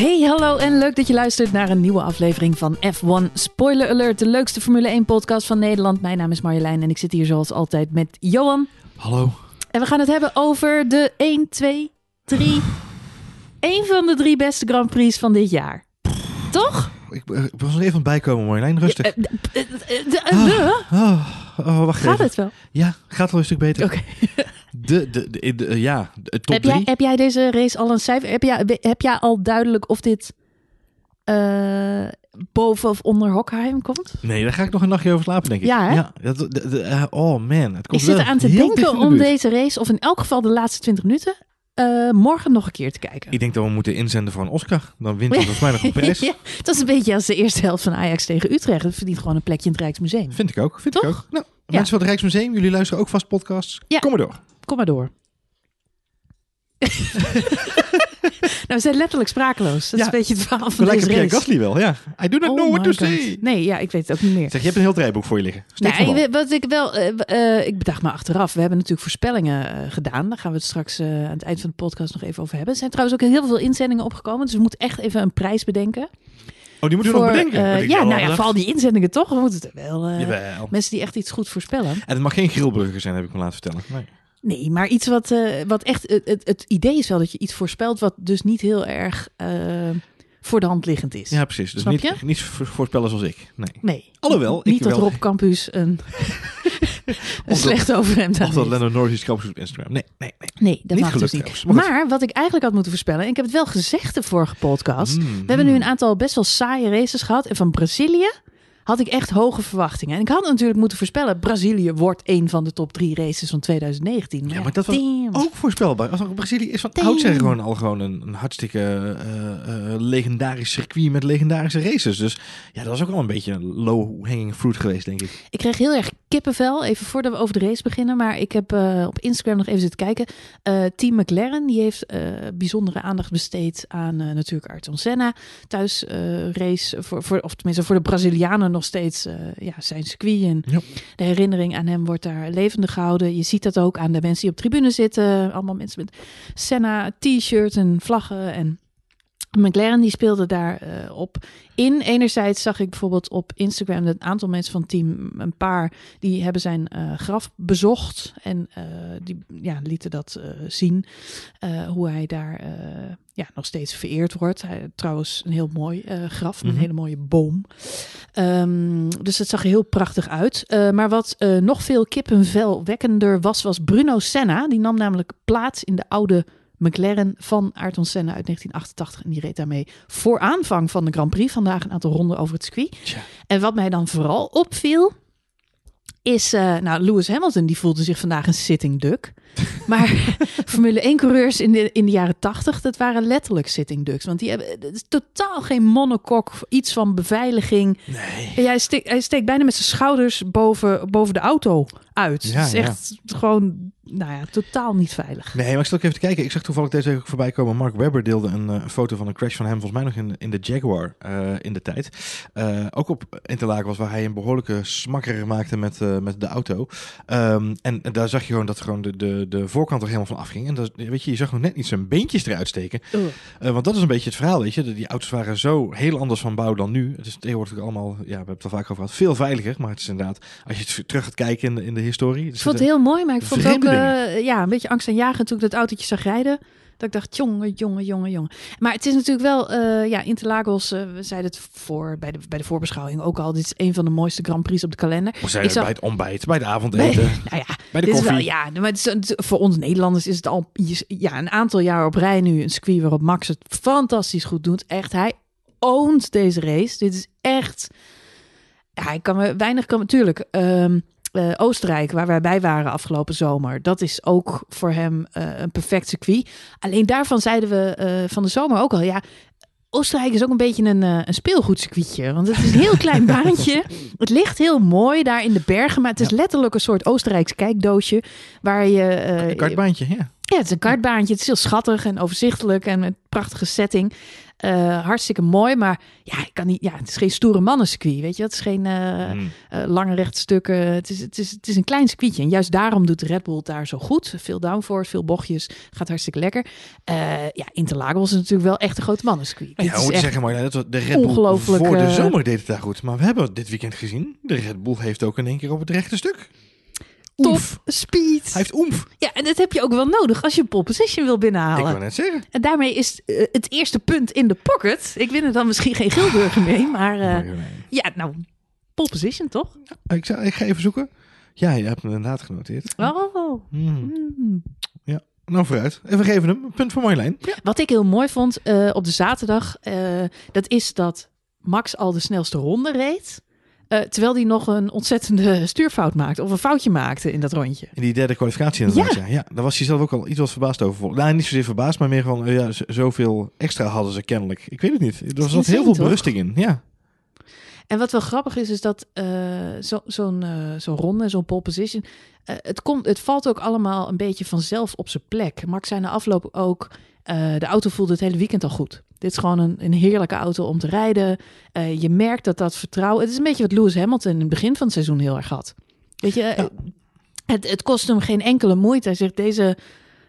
Hey, hallo en leuk dat je luistert naar een nieuwe aflevering van F1 Spoiler Alert, de leukste Formule 1 podcast van Nederland. Mijn naam is Marjolein en ik zit hier zoals altijd met Johan. Hallo. En we gaan het hebben over de 1, 2, 3, één van de drie beste Grand Prix van dit jaar. Toch? Ik, eh, ik was er even aan het bijkomen, Marjolein. Rustig. Eh, eh, eh, eh, de- Oh, wacht Gaat even. het wel? Ja, gaat wel een stuk beter. Oké. De, de, de, de- eh, ja, de top Heb jij, drie. heb jij deze race al een cijfer? Heb jij, heb jij al duidelijk of dit eh, boven of onder Hockheim komt? Nee, daar ga ik nog een nachtje over slapen, denk ik. Ja, hè? Ja, dat, de, de- eh, oh man, het Ik komt zit wel eraan te denken om deze race, of in elk geval de laatste 20 minuten, eh, morgen nog een keer te kijken. Ik denk dat we moeten inzenden voor een Oscar. Dan wint hij volgens mij nog een prijs. ja, dat is een beetje als de eerste helft van Ajax tegen Utrecht. Dat verdient gewoon een plekje in het Rijksmuseum. Vind ik ook, vind ik ook. Nou, mensen van het Rijksmuseum, jullie luisteren ook vast podcasts. Ja. Kom maar door. Kom maar door. nou, we zijn letterlijk sprakeloos. Dat is een beetje het verhaal van Gelijk deze Pierre race. Gasly wel, ja. I do not Oh know what my to God. say. Nee, ja, ik weet het ook niet meer. Zeg, je hebt een heel draaiboek voor je liggen. Steek van Nee, wal. wat ik wel, eh, w- eh, ik bedacht me achteraf. We hebben natuurlijk voorspellingen eh, gedaan. Daar gaan we het straks eh, aan het eind van de podcast nog even over hebben. Er zijn trouwens ook heel veel inzendingen opgekomen. Dus we moeten echt even een prijs bedenken. Oh, die moeten we Voor, nog bedenken. eh, Want ik ja, nou ja, dat- vooral die inzendingen toch. We moeten het wel. eh, Jawel. mensen die echt iets goed voorspellen. En het mag geen grillburger zijn, heb ik me laten vertellen. Nee. Nee, maar iets wat, eh, wat echt. Het, het, idee is wel dat je iets voorspelt. wat dus niet heel erg eh, voor de hand liggend is. Ja, precies. Dus Snap niet, je? niet voor- voorspellen zoals ik. Nee. Nee. Alhoewel, ik Niet dat wel- Rob Campus een, een slecht overhemd aan Of dat. Lennon Norris iets doet op Instagram. Nee, nee, nee. Nee, dat Niet mag dus niet. trouwens, maar wat ik eigenlijk had moeten voorspellen, en ik heb het wel gezegd de vorige podcast. Mm, We hebben nu mm. een aantal best wel saaie races gehad. En van Brazilië had ik echt hoge verwachtingen. En ik had natuurlijk moeten voorspellen, Brazilië wordt een van de top drie races van 2019. Ja, maar dat was damn. ook voorspelbaar. Als Brazilië is van oudsher gewoon al gewoon een, een hartstikke eh, eh, legendarisch circuit met legendarische races. Dus ja, dat was ook al een beetje een low-hanging fruit geweest, denk ik. Ik kreeg heel erg kippenvel, even voordat we over de race beginnen. Maar ik heb eh, op Instagram nog even zitten kijken. Team McLaren, die heeft bijzondere aandacht besteed aan natuurlijk Ayrton Senna. Thuis race, voor, voor, of tenminste voor de Brazilianen nog steeds eh, ja, zijn circuit. En Ja. de herinnering aan hem wordt daar levendig gehouden. Je ziet dat ook aan de mensen die op tribune zitten. Allemaal mensen met Senna t-shirts en vlaggen en... McLaren die speelde daar eh, op in. Enerzijds zag ik bijvoorbeeld op Instagram dat een aantal mensen van het team, een paar, die hebben zijn eh, graf bezocht. En eh, die ja, lieten dat zien, hoe hij daar ja, nog steeds vereerd wordt. Hij, trouwens, een heel mooi graf, met Mhm. een hele mooie boom. Ehm, dus het zag er heel prachtig uit. Maar wat nog veel kippenvelwekkender was, was Bruno Senna. Die nam namelijk plaats in de oude McLaren van Ayrton Senna uit 1988. En die reed daarmee voor aanvang van de Grand Prix. Vandaag een aantal ronden over het circuit. Tja. En wat mij dan vooral opviel, is... eh, nou, Lewis Hamilton die voelde zich vandaag een sitting duck. Maar Formule 1 coureurs in de, in de jaren 80, dat waren letterlijk sitting ducks. Want die hebben het is totaal geen monokok, iets van beveiliging. Nee. En hij, steekt, hij steekt bijna met zijn schouders boven, boven de auto uit. Ja, het is ja. echt gewoon, nou ja, totaal niet veilig. Nee, maar ik zat ook even te kijken. Ik zag toevallig deze week ook voorbij komen. Mark Webber deelde een eh, foto van een crash van hem, volgens mij nog in, in de Jaguar eh, in de tijd. Eh, ook op Interlaken was waar hij een behoorlijke smakker maakte met, met de auto. Ehm, en daar zag je gewoon dat gewoon de, de, de voorkant er helemaal van afging. En dat, weet je, je zag nog net niet zijn beentjes eruit steken. Eh, want dat is een beetje het verhaal, weet je. Die auto's waren zo heel anders van bouw dan nu. Het is tegenwoordig allemaal, ja, we hebben het al vaak over gehad, veel veiliger. Maar het is inderdaad, als je het terug gaat kijken in de, in de historie. Ik vond het heel mooi, maar ik vond het ook eh, ja, een beetje angst en jagen toen ik dat autootje zag rijden. Dat ik dacht, jongen, jongen, jongen, jongen. Maar het is natuurlijk wel, eh, ja, Interlagos, eh, we zeiden het voor, bij, de, bij de voorbeschouwing ook al. Dit is een van de mooiste Grand Prix op de kalender. We er zag- bij het ontbijt, bij het avondeten, nou ja, bij de dit is koffie. wel, ja, maar het is, het- voor ons Nederlanders is het al ja, een aantal jaar op rij nu een circuit waarop Max het fantastisch goed doet. Echt, hij oont deze race. Dit is echt, ja, ik kan me weinig, kan natuurlijk. Eh, Oostenrijk, waar wij bij waren afgelopen zomer, dat is ook voor hem eh, een perfect circuit. Alleen daarvan zeiden we eh, van de zomer ook al, ja, Oostenrijk is ook een beetje een, een speelgoedcircuitje. Want het is een heel klein baantje. Het ligt heel mooi daar in de bergen. Maar het is letterlijk een soort Oostenrijks kijkdoosje. Waar je... Een kartbaantje, ja. Ja, het is een kartbaantje. Het is heel schattig en overzichtelijk en met prachtige setting. Uh, hartstikke mooi, maar ja, ik kan niet, ja, het is geen stoere mannencircuit, weet je. Het is geen uh, mm. uh, lange rechtstukken. Het is, het, is, het is een klein circuitje. En juist daarom doet de Red Bull daar zo goed. Veel downforce, veel bochtjes. Gaat hartstikke lekker. ja, Interlagos is natuurlijk wel echt een grote mannencircuit. Ja, moet zeggen, maar dat de Red Bull voor de zomer deed het daar goed. Maar we hebben dit weekend gezien, de Red Bull heeft ook in één keer op het rechte stuk top speed. Hij heeft oemf. Ja, en dat heb je ook wel nodig als je een pole position wil binnenhalen. Ik wil net zeggen. En daarmee is uh, het eerste punt in de pocket. Ik win er dan misschien geen Gilburger mee, maar uh, ja, nou, pole position toch? Ja, ik, zal, ik ga even zoeken. Ja, je hebt me inderdaad genoteerd. Oh. Mm. Mm. Ja. Nou, vooruit. Even geven hem. Een punt voor Marjolein. Ja. Wat ik heel mooi vond uh, op de zaterdag, dat is dat Max al de snelste ronde reed. Uh, terwijl hij nog een ontzettende stuurfout maakte. Of een foutje maakte in dat rondje. In die derde kwalificatie inderdaad, ja. ja. ja. Daar was hij zelf ook al iets wat verbaasd over. Nou, niet zozeer verbaasd, maar meer van... Uh, ja, zoveel extra hadden ze kennelijk. Ik weet het niet. Er zat heel veel berusting in, ja. En wat wel grappig is, is dat uh, zo'n zo zo'n ronde, zo'n pole position... het, komt, het valt ook allemaal een beetje vanzelf op zijn plek. Max zei na afloop ook... de auto voelde het hele weekend al goed. Dit is gewoon een, een heerlijke auto om te rijden. Uh, je merkt dat dat vertrouwen... Het is een beetje wat Lewis Hamilton in het begin van het seizoen heel erg had. Weet je, ja. het, het kost hem geen enkele moeite. Hij zegt, deze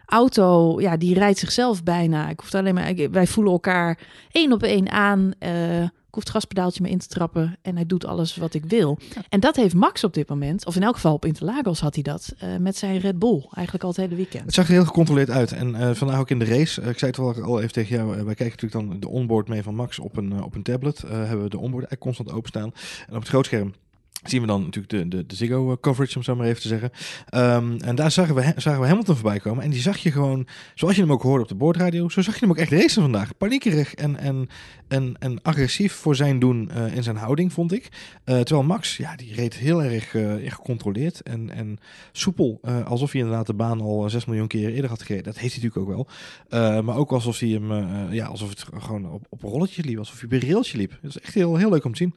auto, ja, die rijdt zichzelf bijna. Ik hoef alleen maar... Wij voelen elkaar één op één aan... Uh, ik hoef het gaspedaaltje me in te trappen en hij doet alles wat ik wil. En dat heeft Max op dit moment, of in elk geval op Interlagos had hij dat, uh, met zijn Red Bull. Eigenlijk al het hele weekend. Het zag er heel gecontroleerd uit. En uh, vandaag ook in de race, uh, ik zei het wel al even tegen jou, wij kijken natuurlijk dan de onboard mee van Max op een, op een tablet. hebben we de onboard eigenlijk constant openstaan. En op het grootscherm zien we dan natuurlijk de, de, de Ziggo eh, coverage, om zo maar even te zeggen. Um, en daar zagen we, zagen we Hamilton voorbij komen. En die zag je gewoon, zoals je hem ook hoorde op de boordradio, zo zag je hem ook echt racen vandaag. Paniekerig en, en, en, en agressief voor zijn doen uh, in zijn houding, vond ik. Uh, terwijl Max, ja, die reed heel erg gecontroleerd en, en soepel. alsof hij inderdaad de baan al 6 miljoen keer eerder had gereden. Dat heeft hij natuurlijk ook wel. maar ook alsof hij hem, ja, alsof het gewoon op, op een rolletje liep. Alsof hij bij een railtje liep. Dat is echt heel, heel leuk om te zien.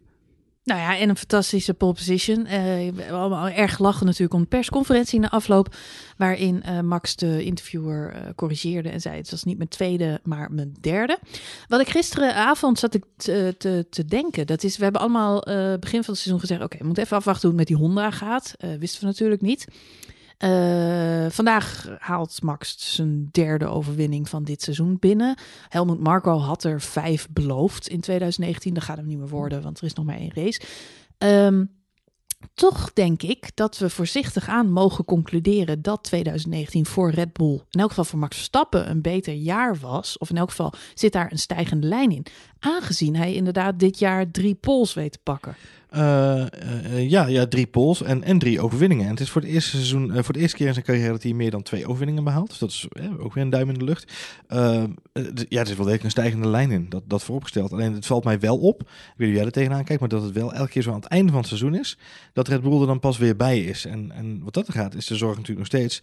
Nou ja, en een fantastische pole position. Uh, allemaal erg lachen natuurlijk om de persconferentie na afloop. Waarin uh, Max de interviewer uh, corrigeerde en zei: Het was niet mijn tweede, maar mijn derde. Wat ik gisteravond zat te, te denken. Dat is: we hebben allemaal begin van het seizoen gezegd: Oké, we moeten even afwachten hoe het met die Honda gaat. wisten we natuurlijk niet. Uh, vandaag haalt Max zijn derde overwinning van dit seizoen binnen. Helmut Marko had er vijf beloofd in 2019. Dat gaat hem niet meer worden, want er is nog maar één race. Um, toch denk ik dat we voorzichtig aan mogen concluderen dat 2019 voor Red Bull, in elk geval voor Max Verstappen, een beter jaar was. Of in elk geval zit daar een stijgende lijn in. Aangezien hij inderdaad dit jaar drie pols weet te pakken. Uh, uh, ja, ja, drie pols en, en drie overwinningen. En het is voor het eerste seizoen, uh, voor de eerste keer in zijn carrière dat hij meer dan twee overwinningen behaalt. Dus dat is ook weer een duim in de lucht. ja, er is wel degelijk een stijgende lijn in, dat, dat vooropgesteld. Alleen het valt mij wel op, ik weet niet jij er tegenaan kijkt, maar dat het wel elke keer zo aan het einde van het seizoen is, dat Red Bull er dan pas weer bij is. En, en wat dat er gaat, is de zorg natuurlijk nog steeds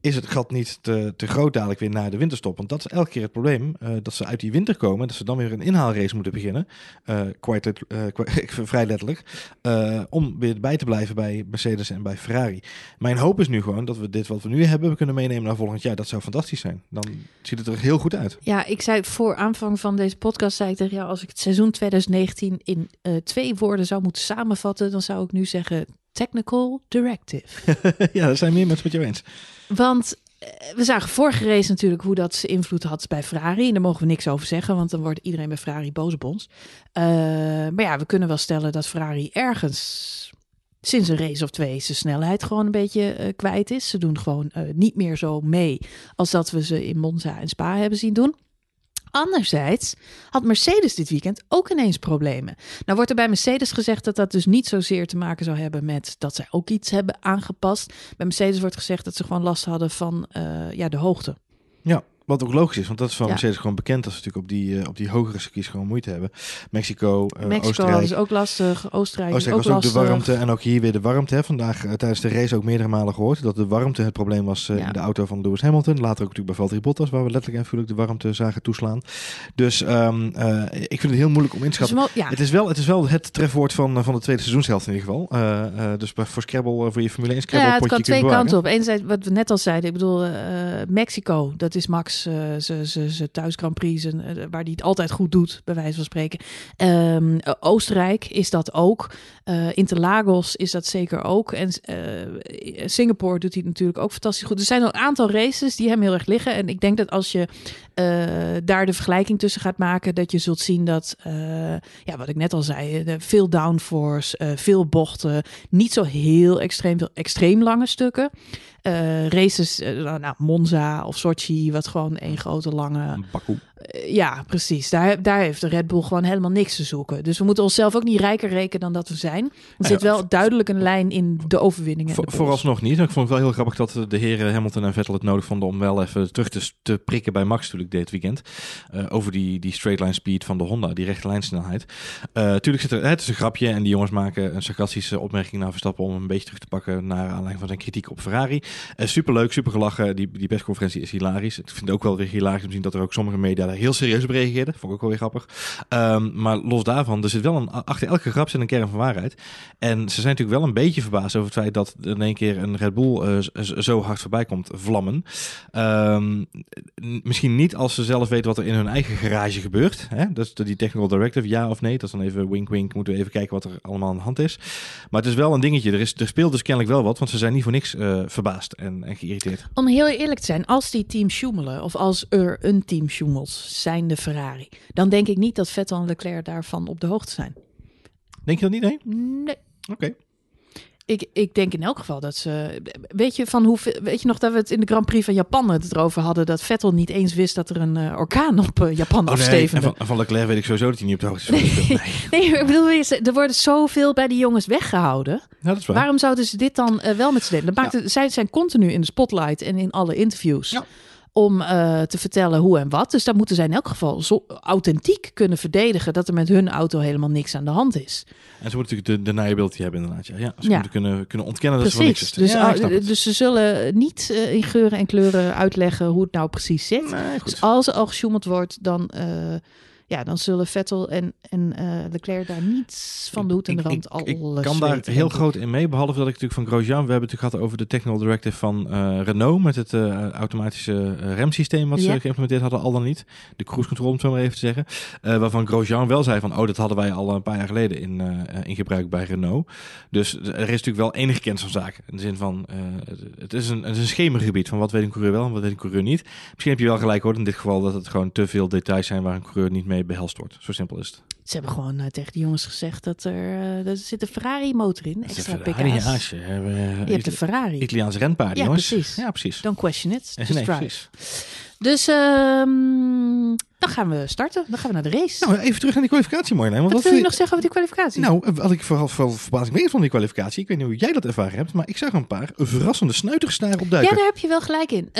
is het gat niet te, te groot dadelijk weer naar de winterstop. Want dat is elke keer het probleem. Uh, dat ze uit die winter komen. Dat ze dan weer een inhaalrace moeten beginnen. Uh, quite, uh, vrij letterlijk. om weer bij te blijven bij Mercedes en bij Ferrari. Mijn hoop is nu gewoon dat we dit wat we nu hebben kunnen meenemen naar volgend jaar. Dat zou fantastisch zijn. Dan ziet het er heel goed uit. Ja, ik zei voor aanvang van deze podcast, zei ik tegen jou, als ik het seizoen 2019 in twee woorden zou moeten samenvatten, dan zou ik nu zeggen technical directive. ja, dat zijn meer mensen met jou eens. Want eh, we zagen vorige race natuurlijk hoe dat invloed had bij Ferrari. En daar mogen we niks over zeggen, want dan wordt iedereen bij Ferrari boos op ons. Uh, maar ja, we kunnen wel stellen dat Ferrari ergens sinds een race of twee zijn snelheid gewoon een beetje uh, kwijt is. Ze doen gewoon niet meer zo mee als dat we ze in Monza en Spa hebben zien doen. Anderzijds had Mercedes dit weekend ook ineens problemen. Nou wordt er bij Mercedes gezegd dat dat dus niet zozeer te maken zou hebben met dat zij ook iets hebben aangepast. Bij Mercedes wordt gezegd dat ze gewoon last hadden van uh, ja, de hoogte. Ja, Wat ook logisch is, want dat is van Ja. Mercedes gewoon bekend dat ze natuurlijk op die, eh, op die hogere circuits gewoon moeite hebben. Mexico, eh, Mexico Oostenrijk. is ook lastig. Oostenrijk, Oostenrijk ook was ook de warmte en ook hier weer de warmte. Hè. Vandaag eh, tijdens de race ook meerdere malen gehoord dat de warmte het probleem was Ja. in de auto van Lewis Hamilton. Later ook natuurlijk bij Valtteri Bottas, waar we letterlijk en figuurlijk de warmte zagen toeslaan. Dus ehm, eh, ik vind het heel moeilijk om in te Dus schatten. wel- ja, Het is, wel, het is wel het trefwoord van, van de tweede seizoenshelft in ieder geval. Dus voor Scrabble, voor je Formule 1 Scrabble ja, het kan twee kanten op. Enerzijds, wat we net al zeiden, ik bedoel, Mexico, dat is Max eh, zijn zijn thuis Grand Prix, eh, waar hij het altijd goed doet, bij wijze van spreken. Eh, Oostenrijk is dat ook. Eh, Interlagos is dat zeker ook. En Singapore doet hij natuurlijk ook fantastisch goed. Er zijn een aantal races die hem heel erg liggen. En ik denk dat als je daar de vergelijking tussen gaat maken, dat je zult zien dat, ja, wat ik net al zei, veel downforce, veel bochten, niet zo heel extreem veel extreem lange stukken. Eh, races, eh, nou, Monza of Sochi, wat gewoon één grote lange Baku. Eh, Ja, precies. Daar, daar heeft de Red Bull gewoon helemaal niks te zoeken. Dus we moeten onszelf ook niet rijker rekenen dan dat we zijn. Er ja, zit wel duidelijk een lijn in de overwinningen. Voor, vooralsnog niet. Ik vond het wel heel grappig dat de heren Hamilton en Vettel het nodig vonden om wel even terug te, te prikken bij Max natuurlijk dit weekend. Eh, over die, die straight line speed van de Honda, die rechte lijnsnelheid. Eh tuurlijk zit er, het is een grapje en die jongens maken een sarcastische opmerking naar Verstappen om hem een beetje terug te pakken naar aanleiding van zijn kritiek op Ferrari. Superleuk, super gelachen. Die, die persconferentie is hilarisch. Ik vind het ook wel weer hilarisch om te zien dat er ook sommige media daar heel serieus op reageerden. Vond ik ook wel weer grappig. Ehm, maar los daarvan, er zit wel een, achter elke grap zit een kern van waarheid. En ze zijn natuurlijk wel een beetje verbaasd over het feit dat in één keer een Red Bull eh, zo hard voorbij komt vlammen. Ehm, misschien niet als ze zelf weten wat er in hun eigen garage gebeurt. Hè? Is die technical directive, ja of nee. Dat is dan even wink wink, moeten we even kijken wat er allemaal aan de hand is. Maar het is wel een dingetje. Er, is, er speelt dus kennelijk wel wat, want ze zijn niet voor niks eh, verbaasd en, en geïrriteerd. Om heel eerlijk te zijn, als die team sjoemelen, of als er een team sjoemelt, zijn de Ferrari, dan denk ik niet dat Vettel en Leclerc daarvan op de hoogte zijn. Denk je dat niet? Nee? Nee. Oké. Ik, ik denk in elk geval dat ze. Weet je, van hoeveel, weet je nog dat we het in de Grand Prix van Japan het erover hadden dat Vettel niet eens wist dat er een eh, orkaan op eh, Japan Oh nee, en afstevende? van, van Leclerc weet ik sowieso dat hij niet op de hoogte is. Nee. Nee, ik bedoel, er wordt zoveel bij die jongens weggehouden. Ja, dat is waar. Waarom zouden ze dit dan eh, wel met z'n delen? Dat maakt het- Zij zijn continu in de spotlight en in alle interviews. Ja. Om eh, te vertellen hoe en wat. Dus daar moeten zij in elk geval zo authentiek kunnen verdedigen dat er met hun auto helemaal niks aan de hand is. En ze moeten natuurlijk de deniability hebben inderdaad. Ja, ja ze Ja. moeten kunnen, kunnen ontkennen dat ze van niks. Dus, ja, dus ze zullen niet eh, in geuren en kleuren uitleggen hoe het nou precies zit. Nee. Dus als er al gesjoemeld wordt, dan, eh, ja, dan zullen Vettel en, en eh, Leclerc daar niets van de hoed en de Ik- rand ik, alles ik kan daar heel ik. groot in mee. Behalve dat ik natuurlijk van Grosjean... We hebben het natuurlijk gehad over de technical directive van eh, Renault... met het eh, automatische remsysteem wat Ja. ze geïmplementeerd hadden, al dan niet. De cruise control, om het zo maar even te zeggen. Waarvan Grosjean wel zei van... oh, dat hadden wij al een paar jaar geleden in, in gebruik bij Renault. Dus er is natuurlijk wel enige kennis van zaken. In de zin van... het, is een, het is een schemergebied van wat weet een coureur wel... en wat weet een coureur niet. Misschien heb je wel gelijk hoor in dit geval... dat het gewoon te veel details zijn... waar een coureur niet mee behelst wordt. Zo simpel is het. Ze hebben gewoon eh, tegen die jongens gezegd dat er, eh, er zit een Ferrari motor in, extra is een pk's. Ja, je, hebt een Ferrari. Italiaanse renpaarden, Ja, jongens. precies. Ja, precies. Don't question it, just nee, precies. Dus ehm, dan gaan we starten. Dan gaan we naar de race. Nou, even terug naar die kwalificatie, mooi. Want wat wil je nog zeggen over die kwalificatie? Nou, eh, wat ik vooral, vooral verbazing mee van die kwalificatie. Ik weet niet hoe jij dat ervaren hebt, maar ik zag een paar verrassende snuiters daar ja, opduiken. daar heb je wel gelijk in.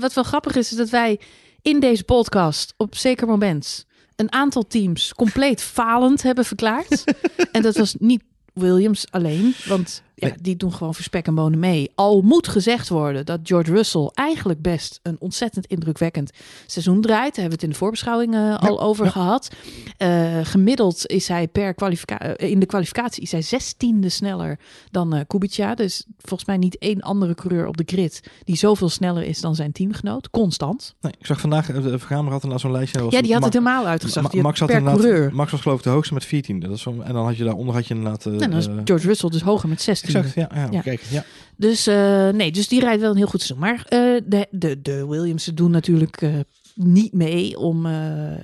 Wat wel grappig is, is dat wij in deze podcast op zeker moment een aantal teams compleet falend hebben verklaard. en dat was niet Williams alleen, want ja, die doen gewoon verspek en bonen mee. Al moet gezegd worden dat George Russell eigenlijk best een ontzettend indrukwekkend seizoen draait. Daar hebben we het in de voorbeschouwing eh, al over ja. gehad. Eh, gemiddeld is hij per kwalifica eh, in de kwalificatie is hij zestiende sneller dan eh Kubica. Dus volgens mij niet één andere coureur op de grid die zoveel sneller is dan zijn teamgenoot. Constant. Nee, ik zag vandaag, de Vergamer had inderdaad zo'n lijstje. was Ja, die had het helemaal uitgezocht. Ma- Max, had per inderdaad- coureur. Max was geloof ik de hoogste met 14. Dat is zo, en dan had je daaronder had je inderdaad... eh, En dan is George Russell dus hoger met 16. Exact, ja. ja, Ja. Kijk, ja. Dus eh, nee, dus die rijdt wel een heel goed seizoen. Maar eh, de, de, de Williamsen doen natuurlijk eh, niet mee om eh,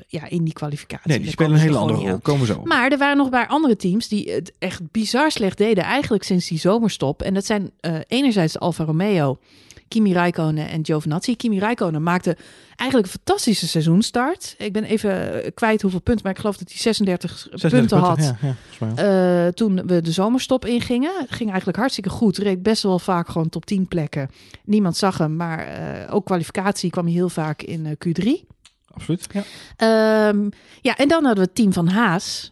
ja, in die kwalificatie. Nee, die Daar spelen een hele andere rol. Komen zo. Maar er waren nog een paar andere teams die het echt bizar slecht deden. Eigenlijk sinds die zomerstop. En dat zijn eh, enerzijds de Alfa Romeo. Kimi Räikkönen en Giovinazzi. Kimi Räikkönen maakte eigenlijk een fantastische seizoenstart. Ik ben even eh, kwijt hoeveel punten, maar ik geloof dat hij 36, 36 punten had. Ja, ja. Eh, toen we de zomerstop ingingen. Het ging eigenlijk hartstikke goed. Reed best wel vaak gewoon top 10 plekken. Niemand zag hem, maar eh, ook kwalificatie kwam hij heel vaak in eh, Q3. Absoluut. Ja. Ehm, ja, en dan hadden we het team van Haas.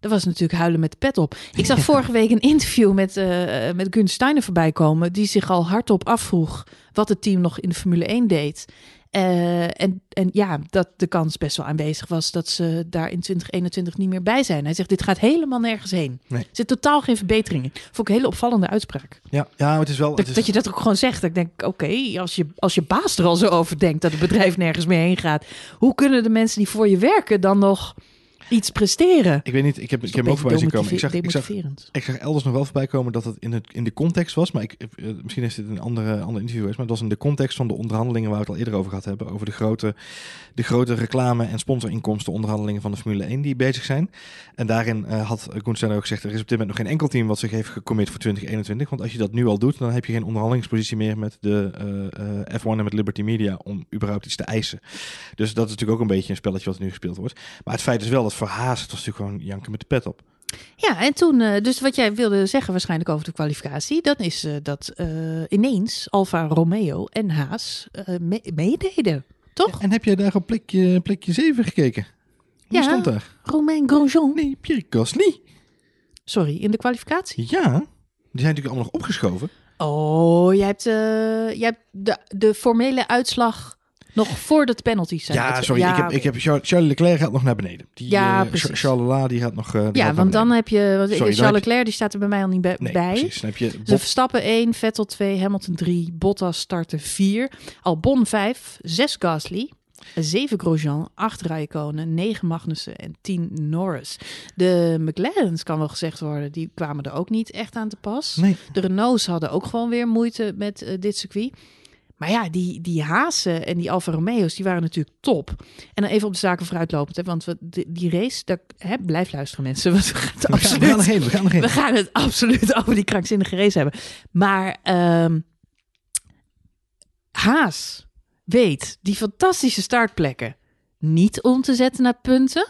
Dat was natuurlijk huilen met de pet op. Ik zag vorige week een interview met, eh met Gun Steiner voorbij komen... die zich al hardop afvroeg wat het team nog in de Formule 1 deed. Eh, en, en ja, dat de kans best wel aanwezig was dat ze daar in 2021 niet meer bij zijn. Hij zegt, dit gaat helemaal nergens heen. Nee. Er zit totaal geen verbetering in. Vond ik een hele opvallende uitspraak. Ja, ja, het is wel... Dat, Het is, dat je dat ook gewoon zegt. Ik denk, oké, als, je, als je baas er al zo over denkt dat het bedrijf nergens meer heen gaat. Hoe kunnen de mensen die voor je werken dan nog iets presteren? ik weet niet, ik heb, ik heb hem ook voorbij zien komen. Ik zag, ik, zag, ik zag elders nog wel voorbij komen dat het in, het, in de context was. Maar ik, eh, misschien is dit een andere, ander interview geweest. Maar het was in de context van de onderhandelingen waar we het al eerder over gehad hebben. Over de grote, de grote reclame- en sponsorinkomsten onderhandelingen van de Formule 1 die bezig zijn. En daarin eh, had Koenstein ook gezegd, er is op dit moment nog geen enkel team wat zich heeft gecommit voor 2021. Want als je dat nu al doet, dan heb je geen onderhandelingspositie meer met de eh, F1 en met Liberty Media om überhaupt iets te eisen. Dus dat is natuurlijk ook een beetje een spelletje wat nu gespeeld wordt. Maar het feit is wel dat voor Haas, het was natuurlijk gewoon janken met de pet op. Ja, en toen, eh, dus wat jij wilde zeggen waarschijnlijk over de kwalificatie, dan is eh, dat eh, ineens Alfa Romeo en Haas eh, me- meededen. Toch? En heb jij daar op plekje, plekje 7 gekeken? Wie Ja. stond daar? Romain Grosjean. Nee, Pierre Gasly. Sorry, in de kwalificatie. Ja, die zijn natuurlijk allemaal nog opgeschoven. Oh, jij hebt, eh, jij hebt de, de formele uitslag nog voordat de penalties zijn. Ja, uit- sorry. ik heb, ik heb Charles, Charles Leclerc gaat nog naar beneden. Die, Ja, precies. Charles Leclerc die gaat nog. eh, gaat Ja, want dan heb je... Sorry, Charles Leclerc, die staat er bij mij al niet bij. Nee, precies. Dan heb je Dus Verstappen 1, Vettel 2, Hamilton 3, Bottas starten 4, Albon 5, 6 Gasly, 7 Grosjean, 8 Raikkonen, 9 Magnussen en 10 Norris. De McLaren's kan wel gezegd worden, die kwamen er ook niet echt aan te pas. Nee, De Renaults hadden ook gewoon weer moeite met eh, dit circuit. Maar ja, die, die Haasen en die Alfa Romeo's, die waren natuurlijk top. En dan even op de zaken vooruitlopend, hè, want we, die, die race, daar, hè, blijf luisteren mensen, want we gaan het we gaan, we absoluut gaan nog heen. We gaan nog heen. we gaan het absoluut over die krankzinnige race hebben. Maar ehm, Haas weet die fantastische startplekken niet om te zetten naar punten.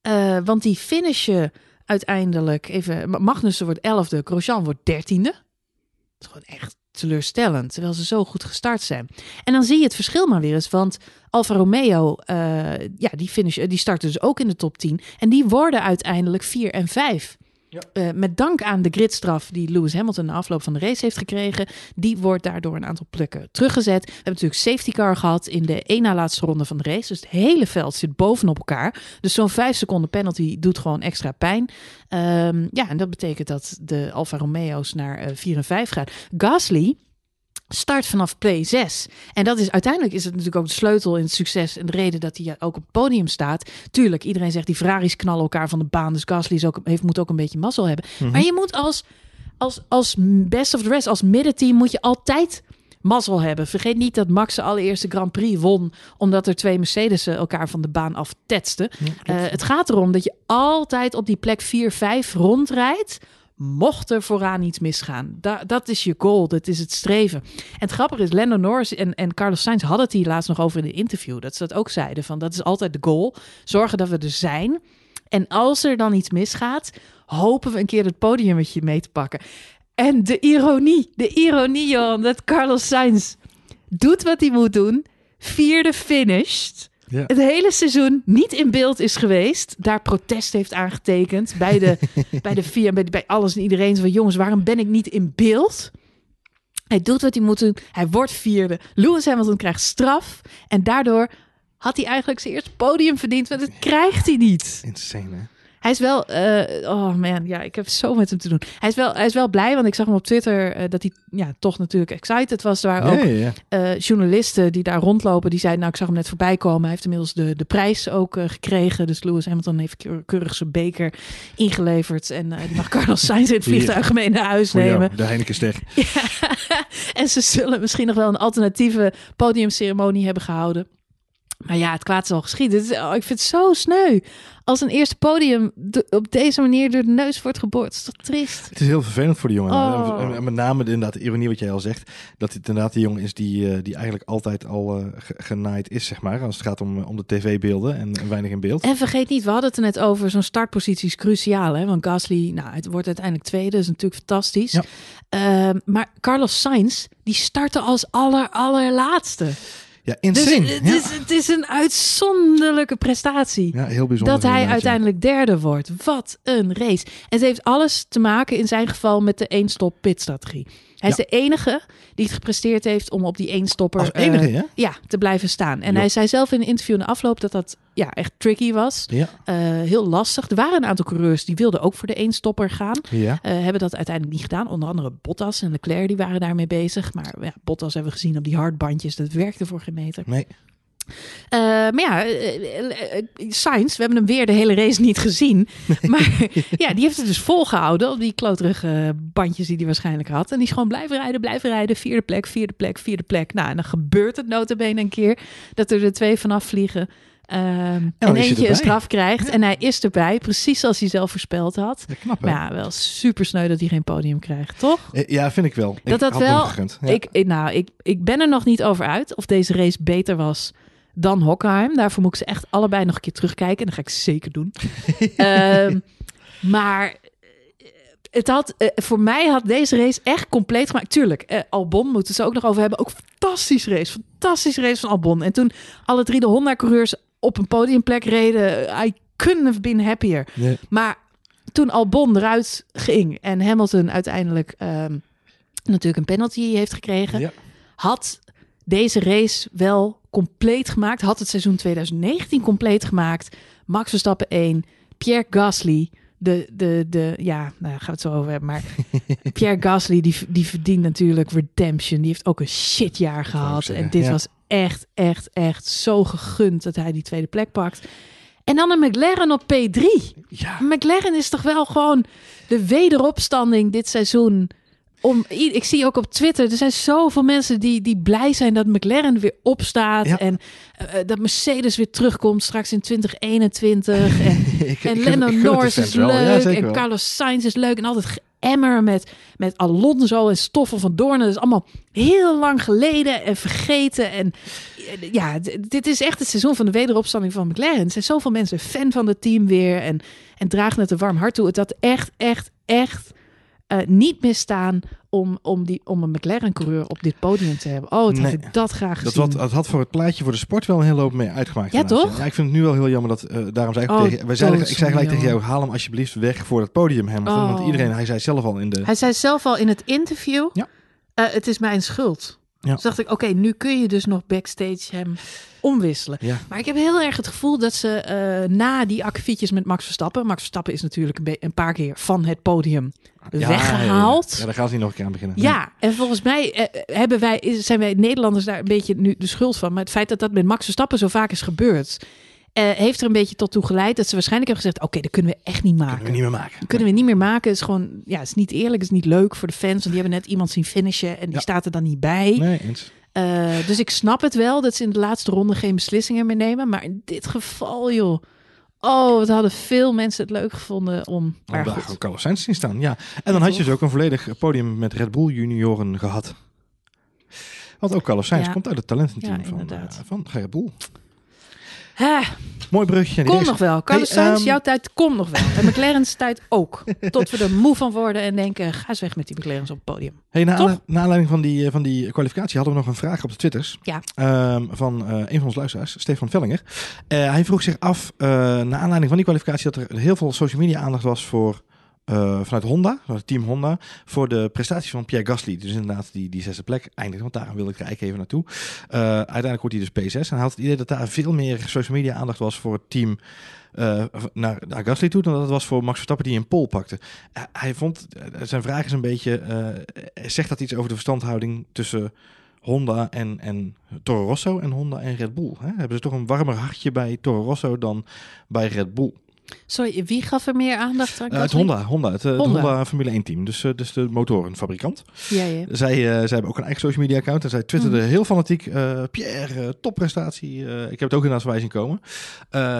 Eh, want die finishen uiteindelijk even. Magnussen wordt elfde, Grosjean wordt dertiende. Dat is gewoon echt teleurstellend, terwijl ze zo goed gestart zijn. En dan zie je het verschil maar weer eens, want Alfa Romeo, eh, ja, die, finish, die starten dus ook in de top 10. En die worden uiteindelijk 4 en 5. Eh, met dank aan de gridstraf die Lewis Hamilton na afloop van de race heeft gekregen. Die wordt daardoor een aantal plekken teruggezet. We hebben natuurlijk safety car gehad in de één na laatste ronde van de race. Dus het hele veld zit bovenop elkaar. Dus zo'n 5 seconden penalty doet gewoon extra pijn. Ehm, ja, en dat betekent dat de Alfa Romeo's naar eh, 4 en 5 gaan. Gasly start vanaf P6. En dat is uiteindelijk is het natuurlijk ook de sleutel in het succes en de reden dat hij ook op het podium staat. Tuurlijk, iedereen zegt die Ferraris knallen elkaar van de baan, dus Gasly is ook, heeft, moet ook een beetje mazzel hebben. Maar je moet als, als, als best of the rest, als middenteam, moet je altijd mazzel hebben. Vergeet niet dat Max de allereerste Grand Prix won, omdat er twee Mercedes elkaar van de baan aftetsten. Eh, het gaat erom dat je altijd op die plek 4, 5 rondrijdt. Mocht er vooraan iets misgaan. Da dat is je goal, dat is het streven. En het grappige is, Lando Norris en, en Carlos Sainz hadden het hier laatst nog over in de interview. Dat ze dat ook zeiden, van dat is altijd de goal. Zorgen dat we er zijn. En als er dan iets misgaat, hopen we een keer het podiummetje mee te pakken. En de ironie, de ironie Johan, dat Carlos Sainz doet wat hij moet doen. Vierde finished. Ja. Het hele seizoen niet in beeld is geweest. Daar protest heeft aangetekend. Bij de, bij de vier, bij, bij alles en iedereen. Zo van, jongens, waarom ben ik niet in beeld? Hij doet wat hij moet doen. Hij wordt vierde. Lewis Hamilton krijgt straf. En daardoor had hij eigenlijk zijn eerste podium verdiend. Want dat krijgt hij niet. Insane, hè? Hij is wel, eh, oh man, ja, ik heb zo met hem te doen. Hij is wel, hij is wel blij, want ik zag hem op Twitter eh, dat hij ja, toch natuurlijk excited was. Er waren ook Ja, ja, ja. eh, journalisten die daar rondlopen, die zeiden, nou, ik zag hem net voorbij komen. Hij heeft inmiddels de, de prijs ook gekregen. Dus Lewis Hamilton heeft keur- keurig zijn beker ingeleverd. En die mag Carlos Sainz in het vliegtuig mee naar huis nemen. jou, de Heinekenster. en ze zullen misschien nog wel een alternatieve podiumceremonie hebben gehouden. Maar ja, het kwaad is al is- oh, ik vind het zo sneu. Als een eerste podium de- op deze manier door de neus wordt geboord. Het is toch triest? Het is heel vervelend voor de jongen. Oh. En- en met name de, inderdaad de ironie wat jij al zegt. Dat het inderdaad de jongen is die, eh, die eigenlijk altijd al eh, ge- genaaid is, zeg maar. Als het gaat om, om de tv-beelden en, en weinig in beeld. En vergeet niet, we hadden het er net over. Zo'n startpositie is cruciaal. Hè? Want Gasly, nou, het wordt uiteindelijk tweede. Dat is natuurlijk fantastisch. Ja. Ehm, maar Carlos Sainz, die startte als aller, allerlaatste. Ja, Dus insane. het, ja. is, het is een uitzonderlijke prestatie. ja, heel bijzonder. dat hij uiteindelijk derde wordt. Wat een race. En het heeft alles te maken in zijn geval met de één-stop Hij is de enige die het gepresteerd heeft om op die één-stopper Als eh, enige, ja, te blijven staan. En hij zei zelf in een interview in de afloop dat dat ja, echt tricky was. Ja. Eh, heel lastig. Er waren een aantal coureurs die wilden ook voor de één-stopper gaan. Ja. Eh, hebben dat uiteindelijk niet gedaan. Onder andere Bottas en Leclerc die waren daarmee bezig. Maar ja, Bottas hebben we gezien op die hardbandjes. Dat werkte voor geen meter. Nee. Eh, maar ja, eh, eh, Sainz, we hebben hem weer de hele race niet gezien. Maar ja, die heeft het dus volgehouden op die kloterige bandjes die hij waarschijnlijk had. En die is gewoon blijven rijden, blijven rijden. Vierde plek, vierde plek, vierde plek. Nou, en dan gebeurt het notabene een keer dat er de twee vanaf vliegen. Ehm, en is hij eentje een straf krijgt. En hij is erbij, precies zoals hij zelf voorspeld had. Ja, knap? Maar ja, wel super sneu dat hij geen podium krijgt, toch? Ja, vind ik wel. Dat ik dat wel-. Ja. Ik, nou, ik, ik ben er nog niet over uit of deze race beter was dan Hockenheim. Daarvoor moet ik ze echt allebei nog een keer terugkijken. En dat ga ik zeker doen. Ehm, maar eh, het had, eh, voor mij had deze race echt compleet gemaakt. Tuurlijk, eh, Albon moeten ze ook nog over hebben. Ook fantastisch race. Fantastisch race van Albon. En toen alle drie de Honda-coureurs op een podiumplek reden. I couldn't have been happier. Nee. Maar toen Albon eruit ging en Hamilton uiteindelijk ehm, natuurlijk een penalty heeft gekregen, Ja. had deze race wel compleet gemaakt. Had het seizoen 2019 compleet gemaakt. Max Verstappen 1, Pierre Gasly. De, de, de, ja, nou, daar gaan we het zo over hebben. Maar Pierre Gasly, die, die verdient natuurlijk redemption. Die heeft ook een shitjaar gehad. En dit ja. was echt, echt, echt zo gegund dat hij die tweede plek pakt. En dan een McLaren op P3. Ja. McLaren is toch wel gewoon de wederopstanding dit seizoen. Om, ik zie ook op Twitter, er zijn zoveel mensen die, die blij zijn dat McLaren weer opstaat. Ja. En eh, dat Mercedes weer terugkomt straks in 2021. En, Ik- en ik ik Norris is wel. Leuk. en wel. Carlos Sainz is leuk. En altijd geëmmer met, met Alonso en Stoffel van Doorn. Dat is allemaal heel lang geleden en vergeten. En eh, ja, dit is echt het seizoen van de wederopstanding van McLaren. Er zijn zoveel mensen fan van het team weer. En, en dragen het een warm hart toe. Het had echt, echt, echt eh, niet misstaan om, om, die, om een McLaren-coureur op dit podium te hebben. Oh, het had ik dat graag Dat, gezien. wat, dat had voor het plaatje voor de sport wel een hele hoop mee uitgemaakt. Ja, toch? Ja, ik vind het nu wel heel jammer dat, eh, daarom zei ik, Oh, tegen, wij zeiden, ik zei gelijk tegen jou, haal hem alsjeblieft weg voor het podium, Hamilton. Want Oh. iedereen, hij zei zelf al in de... Hij zei zelf al in het interview: Ja. eh, Het is mijn schuld. Ja. Dus dacht ik: Oké, nu kun je dus nog backstage hem omwisselen. Ja, Maar ik heb heel erg het gevoel dat ze eh, na die akkefietjes met Max Verstappen. Max Verstappen is natuurlijk een, een paar keer van het podium Ja, weggehaald. Ja, daar gaan ze niet nog een keer aan beginnen. Ja, en volgens mij eh, hebben wij, zijn wij Nederlanders daar een beetje nu de schuld van. Maar het feit dat dat met Max Verstappen zo vaak is gebeurd, eh, heeft er een beetje tot toe geleid dat ze waarschijnlijk hebben gezegd: Oké, dat kunnen we echt niet maken. Kunnen we niet meer maken. Dat kunnen we niet meer maken. Is gewoon, ja, is niet eerlijk, is niet leuk voor de fans. Want die hebben net iemand zien finishen en die Ja. staat er dan niet bij. Nee, eens. Eh, dus ik snap het wel dat ze in de laatste ronde geen beslissingen meer nemen. Maar in dit geval, joh. Oh, wat hadden veel mensen het leuk gevonden om. Maar daar gewoon Carlos Sainz staan. Ja. En dan had je dus ook een volledig podium met Red Bull junioren gehad. Want ook Carlos Sainz Ja. komt uit het talententeam Ja, van, eh, van Red Bull. Mooi brugje. Kom nog wel. Carlos Hey, Sainz, ehm, jouw tijd komt nog wel. En McLaren's tijd ook. Tot we er moe van worden en denken, ga eens weg met die McLaren's op het podium. Hey, na, aanleiding van die, eh, van die kwalificatie hadden we nog een vraag op de Twitters. Ja. Ehm, van eh, een van onze luisteraars, Stefan Vellinger. Eh, hij vroeg zich af, eh na aanleiding van die kwalificatie, dat er heel veel social media aandacht was voor, eh, vanuit Honda, vanuit team Honda, voor de prestaties van Pierre Gasly. Dus inderdaad die, die zesde plek eindigt, want daarom wilde ik eigenlijk even naartoe. Eh, uiteindelijk wordt hij dus P6 en had het idee dat daar veel meer social media aandacht was voor het team eh, naar, naar Gasly toe dan dat het was voor Max Verstappen die een pole pakte. Hij vond, zijn vraag is een beetje, zegt dat iets over de verstandhouding tussen Honda en, en Toro Rosso en Honda en Red Bull? Hè? Hebben ze toch een warmer hartje bij Toro Rosso dan bij Red Bull? Sorry, wie gaf er meer aandacht aan? Uh, het? Honda, Honda, het, Honda. het Honda Formule 1 team. Dus, uh, dus de motorenfabrikant. Ja, ja. Zij, uh, zij hebben ook een eigen social media account. En zij twitterde Mhm. heel fanatiek. uh, Pierre, topprestatie. ik heb het ook inderdaad voorbij zien komen.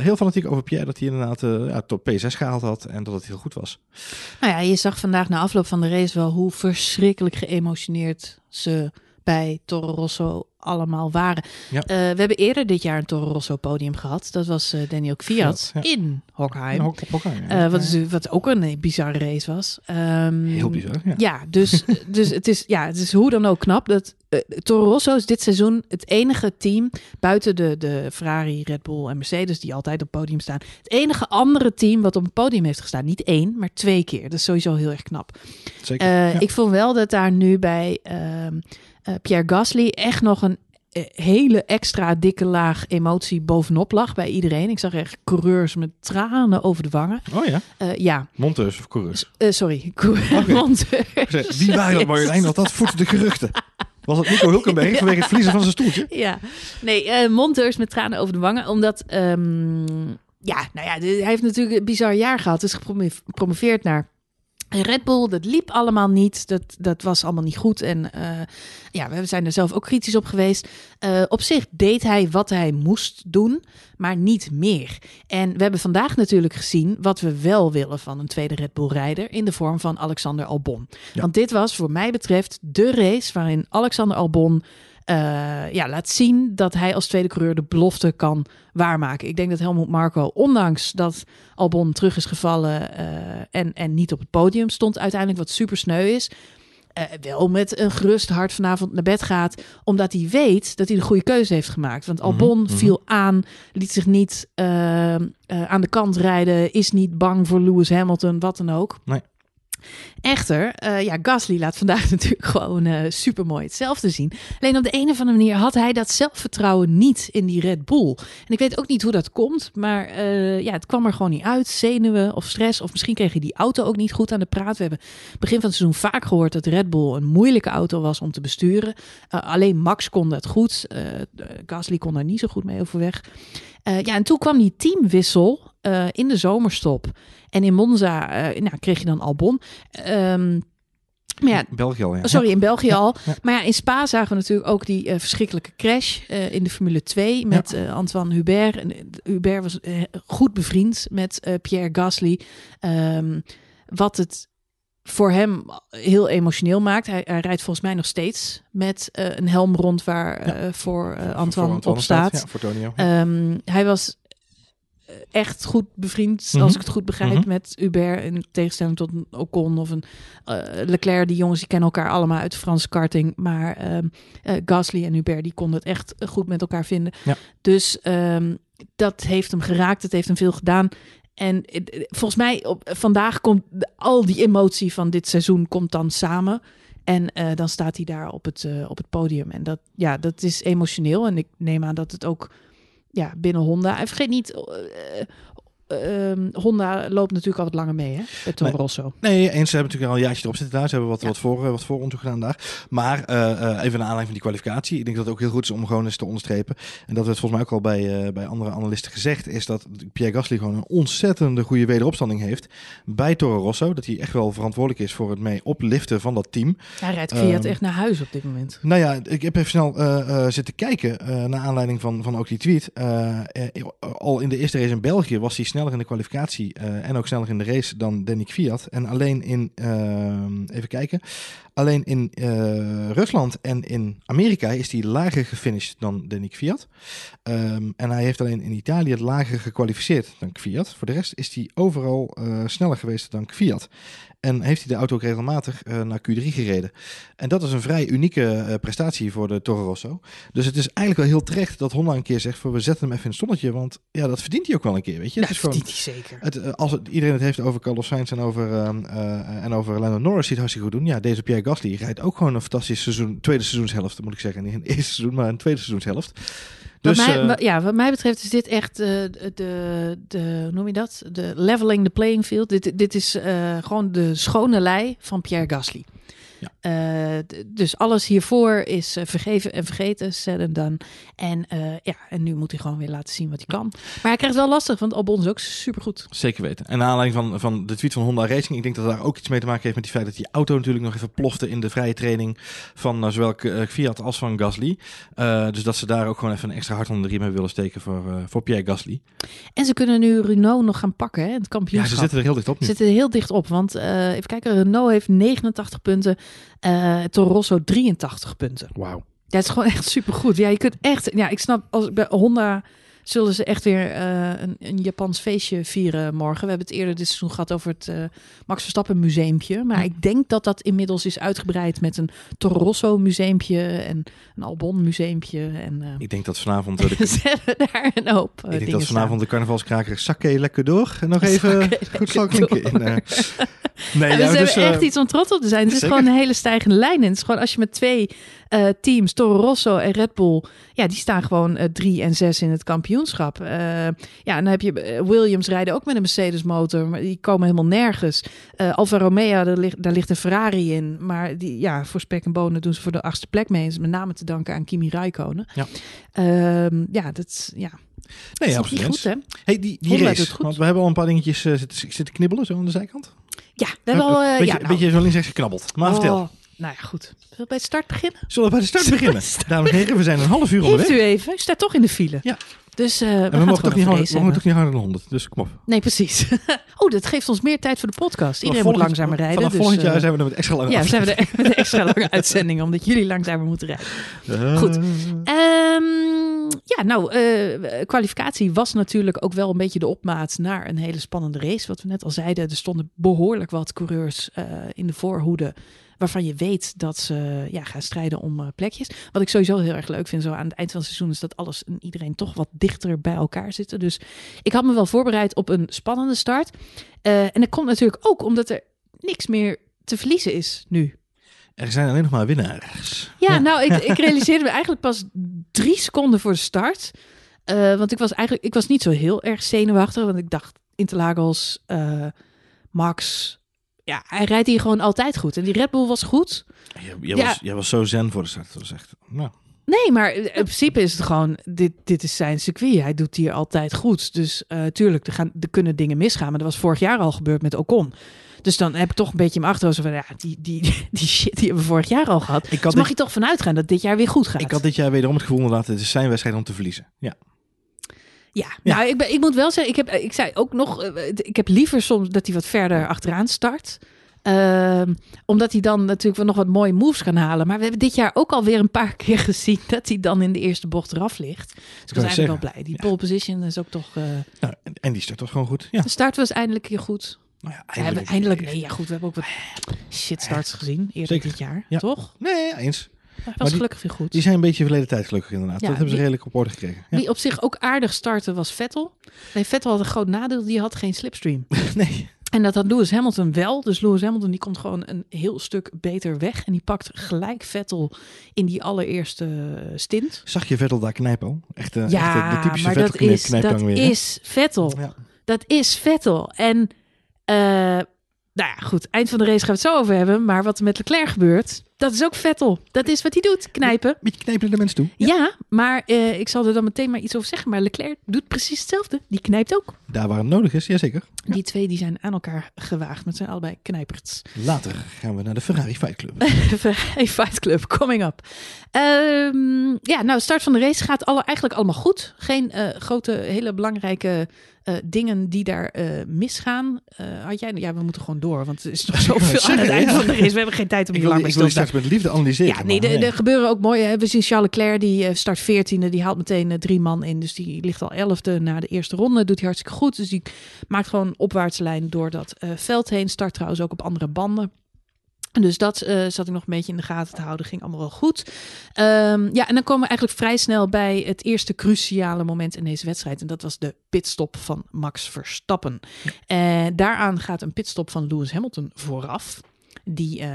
heel fanatiek over Pierre. Dat hij inderdaad ja, tot P6 gehaald had. En dat het heel goed was. Nou ja, je zag vandaag na afloop van de race wel hoe verschrikkelijk geëmotioneerd ze bij Toro Rosso allemaal waren. Ja. Uh, we hebben eerder dit jaar een Toro Rosso podium gehad. Dat was uh, Daniel Kvyat ja. in Hockheim. Ja, Hock- Hockheim, ja. Uh, wat, is, wat ook een bizarre race was. Um, Heel bizar, ja. Dus, dus, het is, ja, het is hoe dan ook knap dat Toro Rosso is dit seizoen het enige team buiten de, de Ferrari, Red Bull en Mercedes die altijd op het podium staan. Het enige andere team wat op een podium heeft gestaan. Niet één, maar twee keer. Dat is sowieso heel erg knap. Zeker. Ik vond wel dat daar nu bij uh, Pierre Gasly echt nog een eh, hele extra dikke laag emotie bovenop lag bij iedereen. Ik zag echt coureurs met tranen over de wangen. Oh ja? Uh, ja. Monteurs of coureurs? Uh, sorry, okay. monteurs. Wie waren dat Marjolein? Want dat voedt de geruchten. Was het Nico Hulkenberg ja. vanwege het verliezen van zijn stoeltje? Ja, nee, uh, monteurs met tranen over de wangen. Omdat, um, ja, nou ja, hij heeft natuurlijk een bizar jaar gehad. Is gepromoveerd naar Red Bull, dat liep allemaal niet. Dat, dat was allemaal niet goed. En uh, ja, we zijn er zelf ook kritisch op geweest. Uh, op zich deed hij wat hij moest doen, maar niet meer. En we hebben vandaag natuurlijk gezien wat we wel willen van een tweede Red Bull-rijder in de vorm van Alexander Albon. Ja. Want dit was, voor mij betreft, de race waarin Alexander Albon. Uh, ja, laat zien dat hij als tweede coureur de belofte kan waarmaken. Ik denk dat Helmut Marco, ondanks dat Albon terug is gevallen uh, en, en niet op het podium stond uiteindelijk, wat super sneu is, uh, wel met een gerust hart vanavond naar bed gaat, omdat hij weet dat hij de goede keuze heeft gemaakt. Want Albon mm -hmm. viel aan, liet zich niet uh, aan de kant rijden, is niet bang voor Lewis Hamilton, wat dan ook. Nee. Echter, uh, ja, Gasly laat vandaag natuurlijk gewoon uh, super mooi hetzelfde zien. Alleen op de een of andere manier had hij dat zelfvertrouwen niet in die Red Bull. En ik weet ook niet hoe dat komt, maar uh, ja, het kwam er gewoon niet uit. Zenuwen of stress, of misschien kreeg hij die auto ook niet goed aan de praat. We hebben begin van het seizoen vaak gehoord dat Red Bull een moeilijke auto was om te besturen. alleen Max kon dat goed. Gasly kon daar niet zo goed mee overweg. ja, en toen kwam die teamwissel in de zomerstop. En in Monza uh, nou, kreeg je dan Albon. Um, maar ja, België al, ja. Sorry, in België ja, al. ja. Maar ja, in Spa zagen we natuurlijk ook die uh, verschrikkelijke crash uh, in de Formule 2 met uh, Antoine Hubert. En, Hubert was goed bevriend met Pierre Gasly. Um, wat het voor hem heel emotioneel maakt. Hij, hij, rijdt volgens mij nog steeds met een helm rond waar voor Antoine, voor Antoine op staat. Ja, voor Tonio. Um, hij was echt goed bevriend, mm -hmm. als ik het goed begrijp, mm -hmm. met Hubert. In tegenstelling tot een Ocon of een uh, Leclerc. Die jongens die kennen elkaar allemaal uit de Franse karting. Maar uh, uh, Gasly en Hubert die konden het echt goed met elkaar vinden. Ja. Dus um, dat heeft hem geraakt. Het heeft hem veel gedaan. En volgens mij op, vandaag komt al die emotie van dit seizoen komt dan samen. En uh, dan staat hij daar op het, op het podium. En dat, ja, dat is emotioneel. En ik neem aan dat het ook ja, binnen Honda. En vergeet niet, uh, Honda loopt natuurlijk al wat langer mee, hè? Toro Rosso. Nee, eens. Ze hebben natuurlijk al een jaartje erop zitten daar. Ze hebben wat, ja. wat, voor, wat voor gedaan daar. Maar uh, even naar aanleiding van die kwalificatie. Ik denk dat het ook heel goed is om gewoon eens te onderstrepen. En dat werd volgens mij ook al bij, uh, bij andere analisten gezegd. Is dat Pierre Gasly gewoon een ontzettende goede wederopstanding heeft. Bij Toro Rosso. Dat hij echt wel verantwoordelijk is voor het mee opliften van dat team. Hij rijdt Fiat um, echt naar huis op dit moment. Nou ja, ik heb even snel zitten kijken. naar aanleiding van, van ook die tweet. al in de eerste race in België was hij in de kwalificatie uh, en ook sneller in de race dan Danny Fiat. En alleen in, uh, even kijken, alleen in uh, Rusland en in Amerika is hij lager gefinished dan Danny Fiat. Um, en hij heeft alleen in Italië het lager gekwalificeerd dan Fiat. Voor de rest is hij overal sneller geweest dan Fiat. En heeft hij de auto ook regelmatig uh, naar Q3 gereden. En dat is een vrij unieke uh, prestatie voor de Toro Rosso. Dus het is eigenlijk wel heel terecht dat Honda een keer zegt... Voor, we zetten hem even in het zonnetje, want ja, dat verdient hij ook wel een keer, weet je. Ja, het is verdient hij zeker. Het, uh, als het, iedereen het heeft over Carlos Sainz en over, uh, en over Lando Norris, ziet hartstikke goed doen. Ja, deze Pierre Gasly rijdt ook gewoon een fantastisch seizoen, tweede seizoenshelft, moet ik zeggen. Niet een eerste seizoen, maar een tweede seizoenshelft. Dus, wat mij, uh, ja, wat mij betreft is dit echt uh, de, de, hoe noem je dat? De leveling the playing field. Dit, dit is uh, gewoon de schone lei van Pierre Gasly. Eh, dus alles hiervoor is eh, vergeven en vergeten, said and done. En, eh, ja, en nu moet hij gewoon weer laten zien wat hij kan. Maar hij krijgt het wel lastig, want Albon is ook supergoed. Zeker weten. En naar aanleiding van, van de tweet van Honda Racing, ik denk dat daar ook iets mee te maken heeft met die feit dat die auto natuurlijk nog even plofte in de vrije training van zowel Fiat als van Gasly. Dus dat ze daar ook gewoon even een extra hart onder de riem hebben willen steken voor, voor Pierre Gasly. En ze kunnen nu Renault nog gaan pakken, hè, het Ja, kampioenschap. ze zitten er heel dicht op nu. zitten er heel dicht op. Want even kijken, Renault heeft 89 punten. Toro Rosso 83 punten. Wauw. Het is gewoon echt supergoed. Ja, je kunt echt... Ja, ik snap, als bij Honda zullen ze echt weer eh, een, een Japans feestje vieren morgen. We hebben het eerder dit seizoen gehad over het eh, Max Verstappen museumpje. Maar ik denk dat dat inmiddels is uitgebreid met een Toro Rosso museumpje en een Albon museumpje. En, eh, Ik denk dat vanavond de, ze daar een hoop ik denk dat vanavond de carnavalskraker Sake lekker door. En nog even goed zal klinken. In, nee, Ja, ja, dus ze dus, hebben echt iets om trots op te zijn. Het is zeker. gewoon een hele stijgende lijn. En het is gewoon als je met twee eh, teams, Toro Rosso en Red Bull, ja, die staan gewoon eh, drie en zes in het kampioenschap. Eh, ja, en dan heb je Williams rijden ook met een Mercedes motor, maar die komen helemaal nergens. Alfa Romeo, daar ligt, daar ligt een Ferrari in, maar die, ja, voor spek en bonen doen ze voor de achtste plek mee. Dat is met name te danken aan Kimi Räikkönen. Ja. Ehm, ja, dat is, ja, nee, is absoluut. niet goed, hè? Hey, die, die Honda race, goed. want we hebben al een paar dingetjes zitten, zitten knibbelen zo aan de zijkant. Ja, we hebben al... beetje, ja, nou, beetje zo links rechts geknabbeld. Maar vertel. Nou ja, goed. Zullen we bij de start beginnen? Zullen we bij de start beginnen? Dames en heren, we zijn een half uur onderweg. Heeft u even? U staat toch in de file. Ja. Dus eh, we, En mogen toch niet, harder, we mogen toch niet harder dan 100. Dus kom op. Nee, precies. oh, dat geeft ons meer tijd voor de podcast. Iedereen moet langzamer rijden. Vanaf dus, volgend jaar eh, zijn we er met extra lange Ja, zijn we er met een extra lange uitzending, omdat jullie langzamer moeten rijden. Eh, Goed. Ehm, ja, nou, kwalificatie was natuurlijk ook wel een beetje de opmaat naar een hele spannende race. Wat we net al zeiden, er stonden behoorlijk wat coureurs in de voorhoede. Waarvan je weet dat ze ja, gaan strijden om eh, plekjes. Wat ik sowieso heel erg leuk vind, zo aan het eind van het seizoen, is dat alles en iedereen toch wat dichter bij elkaar zitten. Dus ik had me wel voorbereid op een spannende start. Eh, en dat komt natuurlijk ook omdat er niks meer te verliezen is nu. Er zijn alleen nog maar winnaars. Ja, Ja. nou, ik, ik realiseerde me eigenlijk pas drie seconden voor de start. Eh, want ik was eigenlijk ik was niet zo heel erg zenuwachtig. Want ik dacht, Interlagos, Max... Ja, hij rijdt hier gewoon altijd goed. En die Red Bull was goed. Jij, jij Ja. was, jij was zo zen voor de start. Dat was echt, nou, Nee, maar in principe is het gewoon... Dit, dit is zijn circuit. Hij doet hier altijd goed. Dus eh, tuurlijk, er, gaan, er kunnen dingen misgaan. Maar dat was vorig jaar al gebeurd met Ocon. Dus dan heb ik toch een beetje in mijn achterhoofd van... Ja, die, die, die shit die hebben we vorig jaar al gehad. ik, Dus mag dit, je toch vanuit gaan dat dit jaar weer goed gaat. ik had dit jaar wederom het gevoel inderdaad, het is zijn wedstrijd om te verliezen. Ja. Ja, nou, ik, ben, ik moet wel zeggen, ik, heb, ik zei ook nog, eh, ik heb liever soms dat hij wat verder achteraan start. Ehm, omdat hij dan natuurlijk wel nog wat mooie moves kan halen. Maar we hebben dit jaar ook alweer een paar keer gezien dat hij dan in de eerste bocht eraf ligt. Dus ik was eigenlijk wel blij. Die ja. pole position is ook toch. eh, Nou, en, en die start was gewoon goed. Ja. de start was eindelijk keer goed. Nou ja, We hebben eindelijk. Nee, ja, goed. We hebben ook wat shit starts gezien eerder Zeker. dit jaar. Ja. Toch? Nee, eens. Dat was die- gelukkig weer goed. Die zijn een beetje verleden tijd gelukkig inderdaad. Ja, dat hebben ze die- redelijk op orde gekregen. Ja. Wie op zich ook aardig startte was Vettel. Nee, Vettel had een groot nadeel. Die had geen slipstream. Nee. En dat had Lewis Hamilton wel. Dus Lewis Hamilton die komt gewoon een heel stuk beter weg. En die pakt gelijk Vettel in die allereerste eh, stint. Zag je Vettel daar knijpen al? Echt, eh, ja, echt de typische maar dat Vettel knijp, is, dat weer. is Vettel. Ja. Dat is Vettel. En eh, nou ja, goed. Eind van de race gaan we het zo over hebben. Maar wat er met Leclerc gebeurt, dat is ook Vettel. Dat is wat hij doet, knijpen. Beetje knijpen naar de mensen toe. Ja, maar eh, ik zal er dan meteen maar iets over zeggen. Maar Leclerc doet precies hetzelfde. Die knijpt ook. Daar waar het nodig is, jazeker. Die twee die zijn aan elkaar gewaagd. Met zijn allebei knijperts. Later gaan we naar de Ferrari Fight Club. Ferrari Fight Club, coming up. Ehm, ja, nou, start van de race gaat alle, eigenlijk allemaal goed. Geen eh, grote, hele belangrijke eh, dingen die daar misgaan. Had jij, ja, we moeten gewoon door, want er is nog zoveel aan het eind van de race. We hebben geen tijd om hier lang wil stil te met liefde analyseren. Ja, nee, maar, er- er gebeuren ook mooie. hè. We zien Charles Leclerc, die eh, start 14e. Die haalt meteen eh, drie man in. Dus die ligt al 11e na de eerste ronde. Doet hij hartstikke goed. Dus die maakt gewoon opwaartse lijn door dat eh, veld heen. Start trouwens ook op andere banden. En Dus dat zat ik nog een beetje in de gaten te houden. Ging allemaal wel goed. Ehm, ja, en dan komen we eigenlijk vrij snel bij het eerste cruciale moment in deze wedstrijd. En dat was de pitstop van Max Verstappen. En daaraan gaat een pitstop van Lewis Hamilton vooraf. Die eh,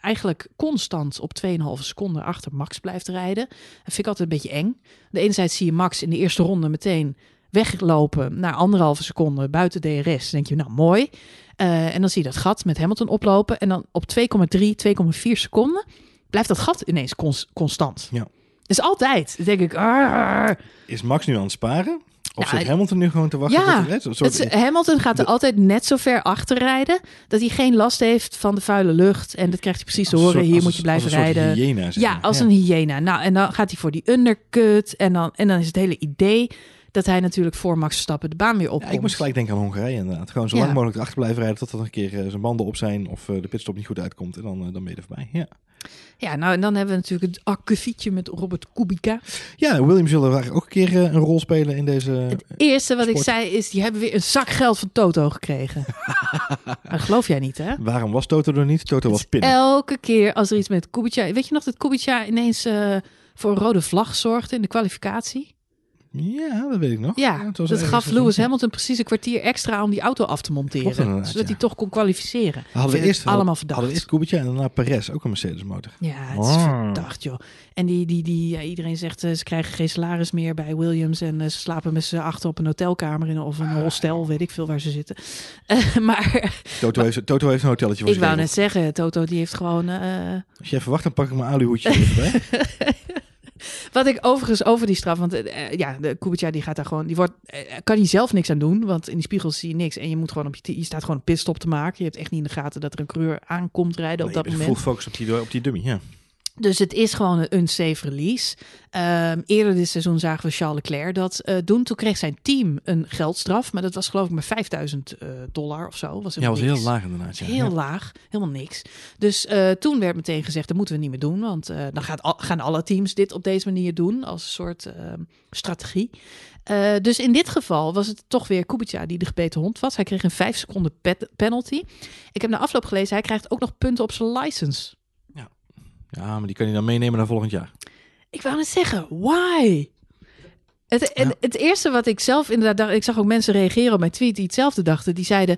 eigenlijk constant op 2,5 seconden achter Max blijft rijden. Dat vind ik altijd een beetje eng. De enerzijds zie je Max in de eerste ronde meteen weglopen naar anderhalve seconde buiten DRS. Dan denk je, nou mooi. Eh, en dan zie je dat gat met Hamilton oplopen. En dan op 2,3, 2,4 seconden blijft dat gat ineens cons- constant. Ja. Dus altijd. Denk ik. Is Max nu aan het sparen? Of Ja, zit Hamilton nu gewoon te wachten ja, tot soort- Het Hamilton gaat er de- altijd net zo ver achter rijden dat hij geen last heeft van de vuile lucht. En dat krijgt hij precies te horen. soort- Hier moet je een- blijven als een soort rijden. hyena, Ja, als een hyena. Nou, en dan gaat hij voor die undercut. En dan, en dan is het hele idee dat hij natuurlijk voor Max Verstappen de baan weer Ja, opkomt. ik moest gelijk denken aan Hongarije inderdaad. Gewoon zo Ja. lang mogelijk erachter blijven rijden tot er een keer eh, zijn banden op zijn of eh, de pitstop niet goed uitkomt. En dan, eh, dan ben je er voorbij. Ja. Ja, nou en dan hebben we natuurlijk het akkefietje met Robert Kubica. ja, Williams zullen eigenlijk ook een keer een rol spelen in deze... Het eerste wat ik zei is, die hebben weer een zak geld van Toto gekregen. dat geloof jij niet, hè? Waarom was Toto er niet? Toto was pinnen. Elke keer als er iets met Kubica... Weet je nog dat Kubica ineens voor een rode vlag zorgde in de kwalificatie? Ja, dat weet ik nog. Ja, het was dat gaf Lewis Hamilton precies een kwartier extra om die auto af te monteren. Klopt zodat ja. hij toch kon kwalificeren. Hadden we eerst allemaal verdacht. hadden we eerst Kubica en daarna Perez, ook een Mercedes motor. Ja, het is Ah. verdacht, joh. En die, die, die, ja, iedereen zegt eh, ze krijgen geen salaris meer bij Williams. En eh, ze slapen met z'n achter op een hotelkamer in, of een hostel, weet ik veel waar ze zitten. Eh, maar Toto heeft, Toto heeft een hotelletje voor ik wou net zeggen, Toto die heeft gewoon... Als je even wacht, dan pak ik mijn aluhoedje erbij. Wat ik overigens over die straf, want eh, eh, ja, de Kubica die gaat daar gewoon, die wordt, eh, kan hij zelf niks aan doen, want in die spiegels zie je niks en je moet gewoon op je, je staat gewoon een pitstop te maken. Je hebt echt niet in de gaten dat er een coureur aankomt rijden op Nee, dat je moment. full focus op die, op die dummy, ja. Dus het is gewoon een unsafe release. Ehm, eerder dit seizoen zagen we Charles Leclerc dat eh, doen. Toen kreeg zijn team een geldstraf, maar dat was geloof ik maar 5000 eh, dollar of zo. Was Ja, was niks. heel laag inderdaad. Ja. Heel Ja. laag, helemaal niks. Dus eh, toen werd meteen gezegd, dat moeten we niet meer doen. Want dan gaat al- gaan alle teams dit op deze manier doen als een soort ehm, strategie. Dus in dit geval was het toch weer Kubica die de gebeten hond was. Hij kreeg een 5 seconden penalty. Ik heb na afloop gelezen, hij krijgt ook nog punten op zijn license. Ja, maar die kan je dan meenemen naar volgend jaar. Ik wou net zeggen, why? Het, Ja. het, het eerste wat ik zelf inderdaad dacht, ik zag ook mensen reageren op mijn tweet die hetzelfde dachten. Die zeiden,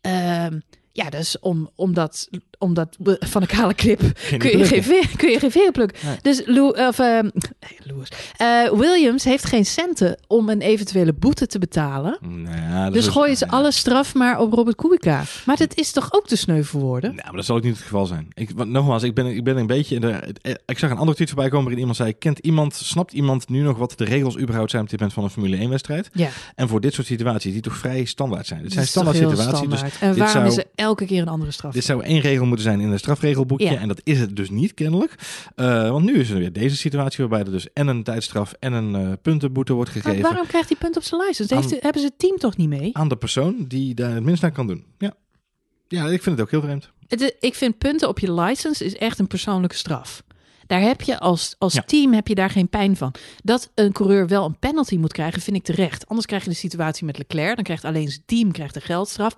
ehm, ja, dat is om, omdat, omdat van een kale clip kun je, geen, kun je geen veren plukken. Nee. Dus Lou, of, Lewis. Eh, Williams heeft geen centen om een eventuele boete te betalen. Nou Dus gooien ze ja. alle straf maar op Robert Kubica. Maar dat is toch ook te sneu voor woorden? Nou, maar dat zal ook niet het geval zijn. Ik, want nogmaals, ik ben, ik ben een beetje... In de, ik zag een ander tweet voorbij komen waarin iemand zei... Kent iemand, snapt iemand nu nog wat de regels überhaupt zijn op dit moment van een Formule 1 wedstrijd? Ja, En voor dit soort situaties die toch vrij standaard zijn. Dat zijn standaard situaties. Dus. En waarom zou- is er elke keer een andere straf? Dit zou één regel moeten zijn in het strafregelboekje. Ja. En dat is het dus niet, kennelijk. Eh, want nu is er weer deze situatie waarbij er dus en een tijdstraf en een eh, puntenboete wordt Maar gegeven waarom krijgt hij punt op zijn license? Heeft, Aan- hebben ze het team toch niet mee? aan de persoon die daar het minst aan kan doen. Ja. ja, ik vind het ook heel vreemd. Het, ik vind punten op je license is echt een persoonlijke straf. Daar heb je als, als Ja. team heb je daar geen pijn van. Dat een coureur wel een penalty moet krijgen, vind ik terecht. Anders krijg je de situatie met Leclerc. Dan krijgt alleen zijn team krijgt een geldstraf.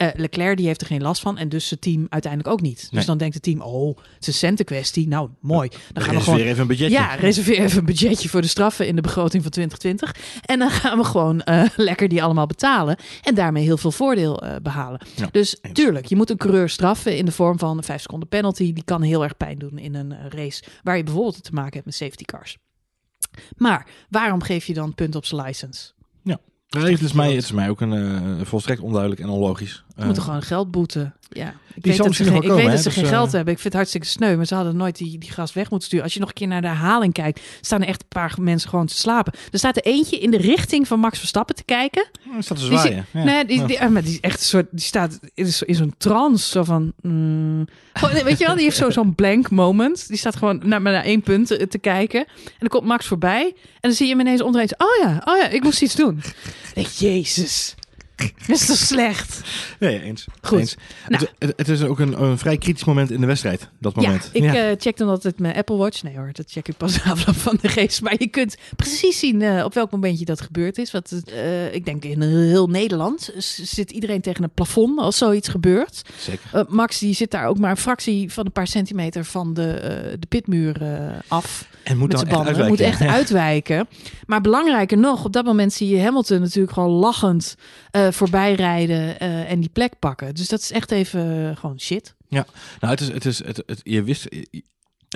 Eh, Leclerc die heeft er geen last van en dus zijn team uiteindelijk ook niet. Dus dan denkt het team, oh, het is een centenkwestie. Nou, mooi. Dan gaan we gewoon even een budgetje. Ja, reserveer even een budgetje voor de straffen in de begroting van 2020. En dan gaan we gewoon eh, lekker die allemaal betalen. En daarmee heel veel voordeel eh, behalen. Ja, dus eens. tuurlijk, je moet een coureur straffen in de vorm van een 5 seconden penalty. Die kan heel erg pijn doen in een race waar je bijvoorbeeld te maken hebt met safety cars. Maar waarom geef je dan punt op zijn license? Nee, het, is mij, het is mij ook een eh, volstrekt onduidelijk en onlogisch. Ze moeten gewoon geld boeten. Ja, ik zal weet dat ze geen, ik weet dat ze geen dus, geld eh, hebben. Ik vind het hartstikke sneu. Maar ze hadden nooit die, die gast weg moeten sturen. Als je nog een keer naar de herhaling kijkt, staan er echt een paar mensen gewoon te slapen. Er staat er eentje in de richting van Max Verstappen te kijken. Er staat te Die zwaaien. Ja. Nee, die, die, ah, maar die is echt een soort. Die staat in, zo- in zo'n trance. Zo van. mm. Gewoon, weet je wel, die heeft zo- zo'n blank moment. Die staat gewoon naar, naar één punt te, te kijken. En dan komt Max voorbij. En dan zie je hem ineens onderheen. Oh ja, oh ja, ik moest iets doen. Jezus. Dat is toch slecht? Nee, eens. Goed. Eens. Nou. Het, het, is ook een, een vrij kritisch moment in de wedstrijd, dat moment. Ja, ik eh, check dan altijd mijn Apple Watch. Nee hoor, dat check ik pas na afloop van de race. Maar je kunt precies zien eh, op welk momentje dat gebeurd is. Want eh, ik denk in heel Nederland zit iedereen tegen een plafond als zoiets gebeurt. Zeker. Max die zit daar ook maar een fractie van een paar centimeter van de, de pitmuur af. En moet dan echt uitwijken. Moet echt Ja. uitwijken. Maar belangrijker nog, op dat moment zie je Hamilton natuurlijk gewoon lachend eh voorbij rijden eh, en die plek pakken. Dus dat is echt even gewoon shit. Nou, het is, het is, het, het, je wist,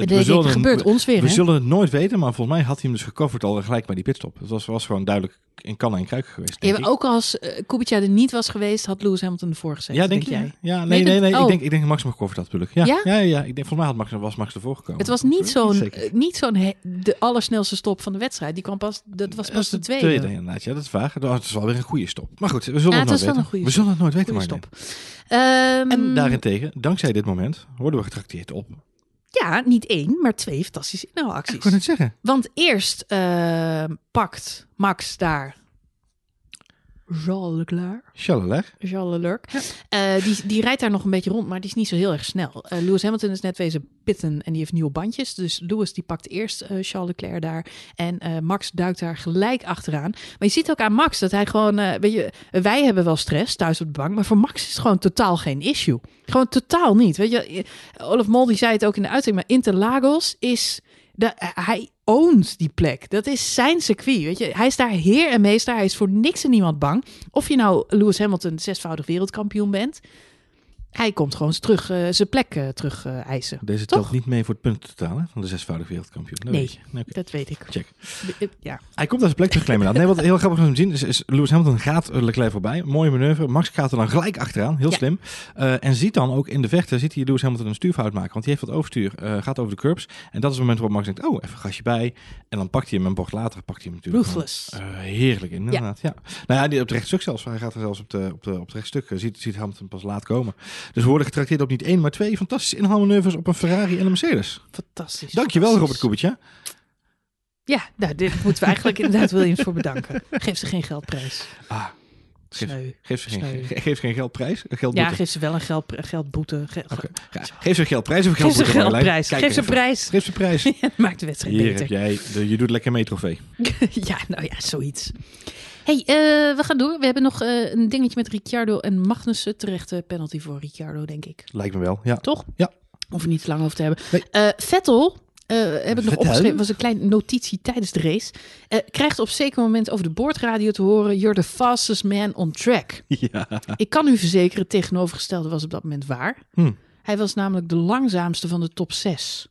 het- En denk ik, het- gebeurt we- ons weer, We zullen het nooit weten, maar volgens mij had hij hem dus gecoverd al gelijk bij die pitstop. Het was, was gewoon duidelijk in kannen en kruiken geweest. Denk ik. ook als uh, Kubica er niet was geweest, had Lewis Hamilton ervoor gezeten. ja, denk, jij? Ja, Nee, nee, nee, nee. oh. Ik denk, ik denk dat Max hem gecoverd had natuurlijk. Ja, Ja? ja, ja. Ik denk, volgens mij had Max, was Max ervoor gekomen. Het was Ik niet zo'n eh, niet zo'n he- de allersnelste stop van de wedstrijd. Die kwam pas, dat was pas de tweede. inderdaad. Ja, dat is waar. Dat is wel weer een goede stop. Maar goed, we zullen Ja, het het nooit weten. een goede we zullen het nooit weten, maar stop. Ehm, En daarentegen, dankzij dit moment, worden we getrakteerd op. Ja, niet één, maar twee fantastische Ik inhaalacties. kon het zeggen. Want eerst eh, pakt Max daar Charles Leclerc. Charles Leclerc. Charles Leclerc. Eh, die, die rijdt daar nog een beetje rond, maar die is niet zo heel erg snel. Eh, Lewis Hamilton is net wezen pitten en die heeft nieuwe bandjes. Dus Lewis die pakt eerst eh, Charles Leclerc daar. En Max duikt daar gelijk achteraan. Maar je ziet ook aan Max dat hij gewoon... weet je, wij hebben wel stress thuis op de bank, maar voor Max is het gewoon totaal geen issue. Gewoon totaal niet. Weet je, Olaf Mol die zei het ook in de uitzending, maar Interlagos is... De, hij owns die plek. Dat is zijn circuit. Weet je? Hij is daar heer en meester. Hij is voor niks en niemand bang. Of je nou Lewis Hamilton, zesvoudig wereldkampioen bent. Hij komt gewoon terug, eh, zijn plek eh, terug eh, eisen. Deze Toch? telt niet mee voor het puntentotaal hè, van de zesvoudig wereldkampioen. Dat Nee. weet. Dat weet ik. Check. Ja. Hij komt uit zijn plek terugklimmen. Nee, wat heel grappig is om te zien is, is Lewis Hamilton gaat Leclerc voorbij. Mooie manoeuvre. Max gaat er dan gelijk achteraan. Heel Ja. slim. En ziet dan ook in de vechten, ziet hij Lewis Hamilton een stuurfout maken. Want die heeft wat overstuur. gaat over de curbs. En dat is het moment waarop Max denkt, oh, even gasje bij. En dan pakt hij hem een bocht later. Pakt hij hem natuurlijk. Ruthless. heerlijk in, inderdaad. Ja. Nou ja, die op het rechtstuk zelfs. Hij gaat er zelfs op, de, op, de, op het rechtstuk. Ziet, ziet Hamilton pas laat komen. Dus we worden getrakteerd op niet één, maar twee fantastische inhaalmanoeuvres op een Ferrari en een Mercedes. Fantastisch. Dankjewel, fantastisch. Robert Kubica. Ja, nou, dit moeten we eigenlijk inderdaad Williams voor bedanken. Geef ze geen geldprijs. Ah, geef, ze geen, Sneu. ge- geef ze geen geldprijs? Een geldboete. Ja, geef ze wel een geld, geldboete. Ge-. Ja, geef ze geldprijs of Geef ze geldboete? Geldprijs. Kijk Geef ze prijs. Geef ze prijs. Maakt de wedstrijd Hier heb beter. jij, de, je doet lekker mee trofee. ja, nou ja, zoiets. Hey, eh, we gaan door. We hebben nog eh, een dingetje met Ricciardo en Magnussen. Terechte penalty voor Ricciardo, denk ik. Lijkt me wel, ja. Toch? Ja. Er niet te lang over te hebben. Nee. Eh, Vettel, eh, heb ik nog opgeschreven, was een kleine notitie tijdens de race. Eh, krijgt op zeker moment over de boordradio te horen... You're the fastest man on track. Ja. Ik kan u verzekeren, het tegenovergestelde was op dat moment waar. Hm. Hij was namelijk de langzaamste van de top 6.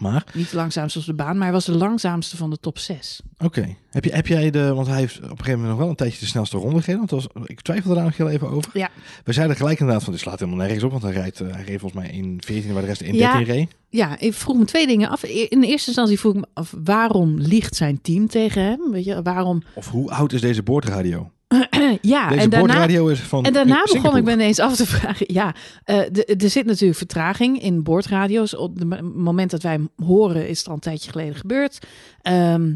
Maar, Niet de langzaamste op de baan, maar hij was de langzaamste van de top 6. oké. Heb, je, heb jij de... Want hij heeft op een gegeven moment nog wel een tijdje de snelste ronde gereden. Want was, ik twijfelde daar nog heel even over. Ja. We zeiden gelijk inderdaad van, dit slaat helemaal nergens op. Want hij, rijdt, eh, hij reed volgens mij in 14, waar de rest in Ja. 13 reed. Ja, ik vroeg me twee dingen af. In de eerste instantie vroeg ik me af, waarom liegt zijn team tegen hem? Weet je, waarom? Of hoe oud is deze boordradio? ja, Deze en daarna, is van en daarna begon ik me ineens af te vragen. Ja, eh, er zit natuurlijk vertraging in boordradio's. Op het moment dat wij hem horen is het al een tijdje geleden gebeurd. Ehm,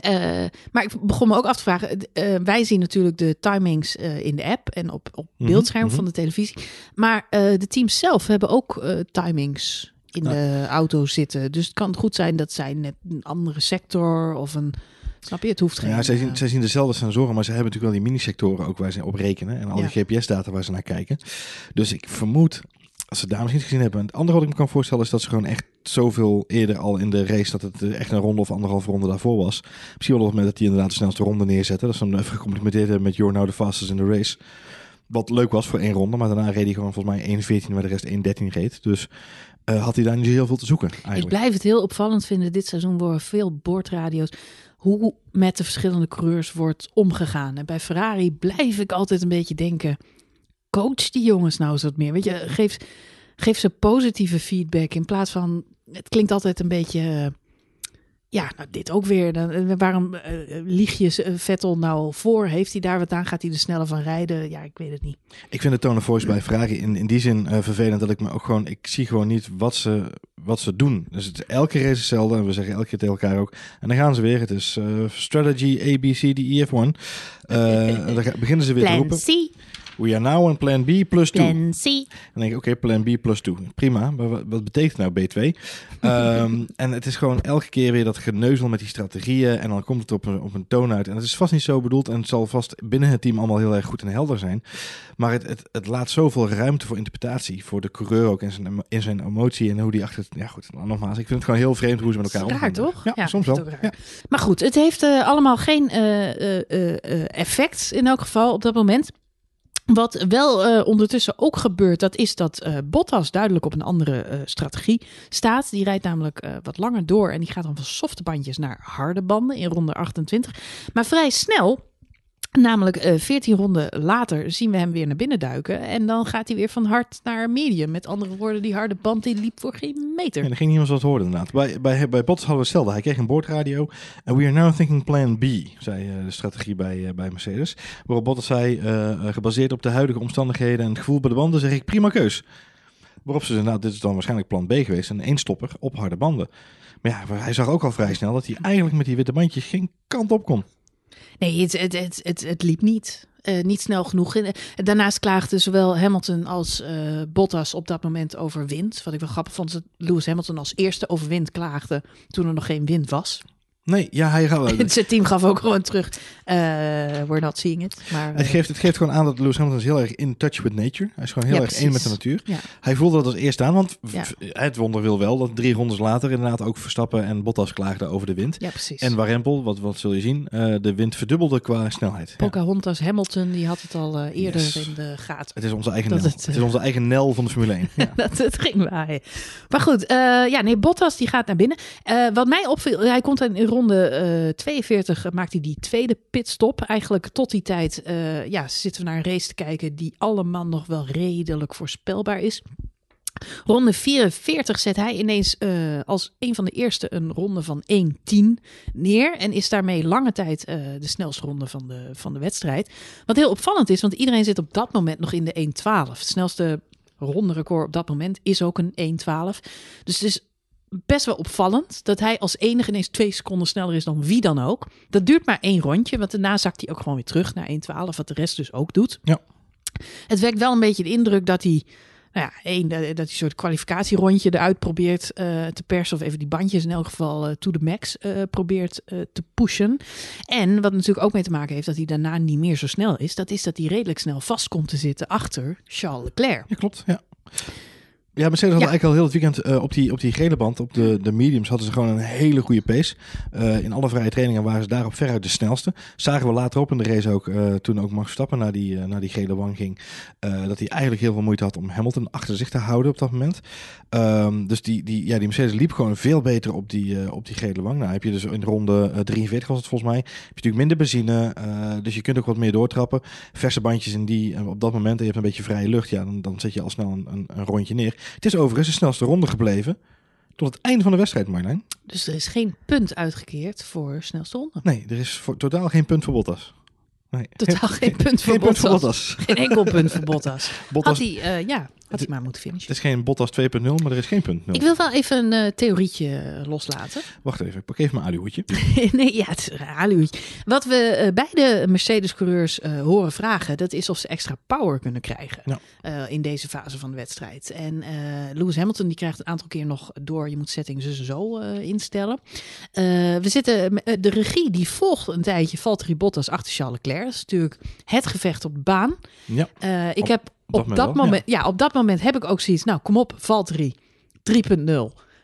eh, maar ik begon me ook af te vragen. eh, wij zien natuurlijk de timings in de app en op, op Mhm, beeldscherm mhm. van de televisie. Maar de teams zelf hebben ook timings in de auto zitten. Dus het kan goed zijn dat zij net een andere sector of een. Snap je? Het hoeft geen. Ja, zij zien, eh, zij zien dezelfde sensoren, maar ze hebben natuurlijk wel die mini-sectoren ook waar ze op rekenen. En al die Ja. GPS-data waar ze naar kijken. Dus ik vermoed, als ze daar misschien gezien hebben. En het andere wat ik me kan voorstellen is dat ze gewoon echt zoveel eerder al in de race, dat het echt een ronde of anderhalf ronde daarvoor was. Misschien wel op het moment dat die inderdaad de snelste ronde neerzetten. Dat ze dan even gecomplimenteerd hebben met You're now the fastest in the race. Wat leuk was voor één ronde, maar daarna reed hij gewoon volgens mij 1.14 waar de rest 1.13 reed. Dus eh, had hij daar niet heel veel te zoeken eigenlijk. Ik blijf het heel opvallend vinden. Dit seizoen worden veel boordradio's. Hoe met de verschillende coureurs wordt omgegaan. En bij Ferrari blijf ik altijd een beetje denken. Coach die jongens nou eens wat meer. Weet je, geef, geef ze positieve feedback. In plaats van. Het klinkt altijd een beetje. Ja, nou, dit ook weer. Dan, eh, waarom eh, lieg je eh, Vettel nou voor? Heeft hij daar wat aan? Gaat hij er sneller van rijden? Ja, ik weet het niet. Ik vind de tone of voice bij Ferrari in, in die zin eh, vervelend dat ik me ook gewoon, ik zie gewoon niet wat ze, wat ze doen. Dus het is elke race hetzelfde en we zeggen elke keer tegen elkaar ook. En dan gaan ze weer. Het is eh, strategy A, B, C, D, E, F, 1. Eh, dan ga- beginnen ze weer te roepen. C, We are now on plan B plus 2. plan C. Dan denk ik, oké, plan B plus 2. Prima, maar wat, wat betekent nou B2? Ehm, en het is gewoon elke keer weer dat geneuzel met die strategieën. En dan komt het op een, op een toon uit. En het is vast niet zo bedoeld. En het zal vast binnen het team allemaal heel erg goed en helder zijn. Maar het, het, het laat zoveel ruimte voor interpretatie. Voor de coureur ook in zijn, in zijn emotie. En hoe die achter het... Ja goed, nogmaals. Ik vind het gewoon heel vreemd hoe ze met elkaar Raar, omgaan. toch? Ja, Ja, soms wel. Ja. Maar goed, het heeft eh, allemaal geen eh, eh, effect in elk geval op dat moment. Wat wel uh, ondertussen ook gebeurt, dat is dat uh, Bottas duidelijk op een andere uh, strategie staat. Die rijdt namelijk wat langer door en die gaat dan van softe bandjes naar harde banden in ronde 28. Maar vrij snel Namelijk uh, 14 ronden later zien we hem weer naar binnen duiken. En dan gaat hij weer van hard naar medium. Met andere woorden, die harde band die liep voor geen meter. En er ging niemand wat horen inderdaad. Bij, bij, bij Bottas hadden we hetzelfde. Hij kreeg een boordradio. En we are now thinking plan B, zei uh, de strategie bij, uh, bij Mercedes. Waarop Bottas zei, gebaseerd op de huidige omstandigheden en het gevoel bij de banden, zeg ik prima keus. Waarop ze zeiden, nou dit is dan waarschijnlijk plan B geweest. Een eenstopper op harde banden. Maar ja, hij zag ook al vrij snel dat hij eigenlijk met die witte bandjes geen kant op kon. Nee, het, het, het, het, het liep niet. Uh, niet snel genoeg. Daarnaast klaagden zowel Hamilton als uh, Bottas op dat moment over wind. Wat ik wel grappig vond, dat Lewis Hamilton als eerste over wind klaagde toen er nog geen wind was. Nee, ja, hij gaat. Zijn team gaf ook gewoon terug. Uh, we're not seeing it. Maar, het, geeft, het geeft gewoon aan dat Lewis Hamilton is heel erg in touch with nature. Hij is gewoon heel ja, erg één met de natuur. Ja. Hij voelde dat als eerste aan, want ja. het wonder wil wel dat drie rondes later inderdaad ook Verstappen en Bottas klaagden over de wind. Ja, precies. En Warempel, wat, wat zul je zien, uh, de wind verdubbelde qua snelheid. Pocahontas Hamilton, die had het al uh, eerder yes. in de gaten. Het is onze eigen Nel. Het, het, is onze eigen Nel van de Formule 1. Ja. dat het ging waaien. Maar goed, ja, nee, Bottas die gaat naar binnen. wat mij opviel, hij komt in ronde 42 maakt hij die tweede pitstop. Eigenlijk tot die tijd uh, ja, zitten we naar een race te kijken die allemaal nog wel redelijk voorspelbaar is. Ronde 44 zet hij ineens uh, als een van de eerste een ronde van 1.10 neer. En is daarmee lange tijd de snelste ronde van de, van de wedstrijd. Wat heel opvallend is, want iedereen zit op dat moment nog in de 1.12. Het snelste ronde record op dat moment is ook een 1.12. Dus het is best wel opvallend dat hij als enige ineens twee seconden sneller is dan wie dan ook. Dat duurt maar één rondje, want daarna zakt hij ook gewoon weer terug naar 1.12, wat de rest dus ook doet. Ja. Het wekt wel een beetje de indruk dat hij, nou ja, één, dat hij een soort kwalificatierondje eruit probeert uh, te persen, of even die bandjes in elk geval uh, to the max uh, probeert te pushen. En wat natuurlijk ook mee te maken heeft dat hij daarna niet meer zo snel is, dat is dat hij redelijk snel vast komt te zitten achter Charles Leclerc. Ja, klopt. Ja. Ja, Mercedes had eigenlijk al heel het weekend uh, op, die, op die gele band, op de, de mediums, hadden ze gewoon een hele goede pace. Uh, in alle vrije trainingen waren ze daarop veruit de snelste. Zagen we later op in de race ook, uh, toen ook Max Verstappen naar die, naar die gele wang ging, dat hij eigenlijk heel veel moeite had om Hamilton achter zich te houden op dat moment. Um, dus die, die, ja, die Mercedes liep gewoon veel beter op die, op die gele wang. Nou heb je dus in ronde 43 was het volgens mij, heb je natuurlijk minder benzine, dus je kunt ook wat meer doortrappen. Verse bandjes in die, op dat moment, en je hebt een beetje vrije lucht, ja, dan, dan zet je al snel een, een, een rondje neer. Het is overigens de snelste ronde gebleven tot het einde van de wedstrijd, Marlijn. Dus er is geen punt uitgekeerd voor snelste ronde? Nee, er is voor, totaal geen punt voor Bottas. Nee. Totaal geen, punt, voor, geen Bottas. punt voor Bottas. Geen enkel punt voor Bottas. Bottas. Had hij, uh, ja, had hij maar moeten finishen. Het is geen Bottas 2.0, maar er is geen punt 0. Ik wil wel even een uh, theorietje loslaten. Wacht even, ik pak even mijn aluhoedje. nee, ja, het is een aluhoedje. Wat we uh, beide Mercedes-coureurs uh, horen vragen, dat is of ze extra power kunnen krijgen ja. in deze fase van de wedstrijd. En Lewis Hamilton die krijgt een aantal keer nog door, je moet settings dus zo instellen. we zitten, de regie die volgt een tijdje Valtteri Bottas achter Charles Leclerc. Dat is natuurlijk het gevecht op de baan. Ja. ik heb op dat, moment, ja. op dat moment heb ik ook zoiets. Nou, kom op, Valtteri 3.0.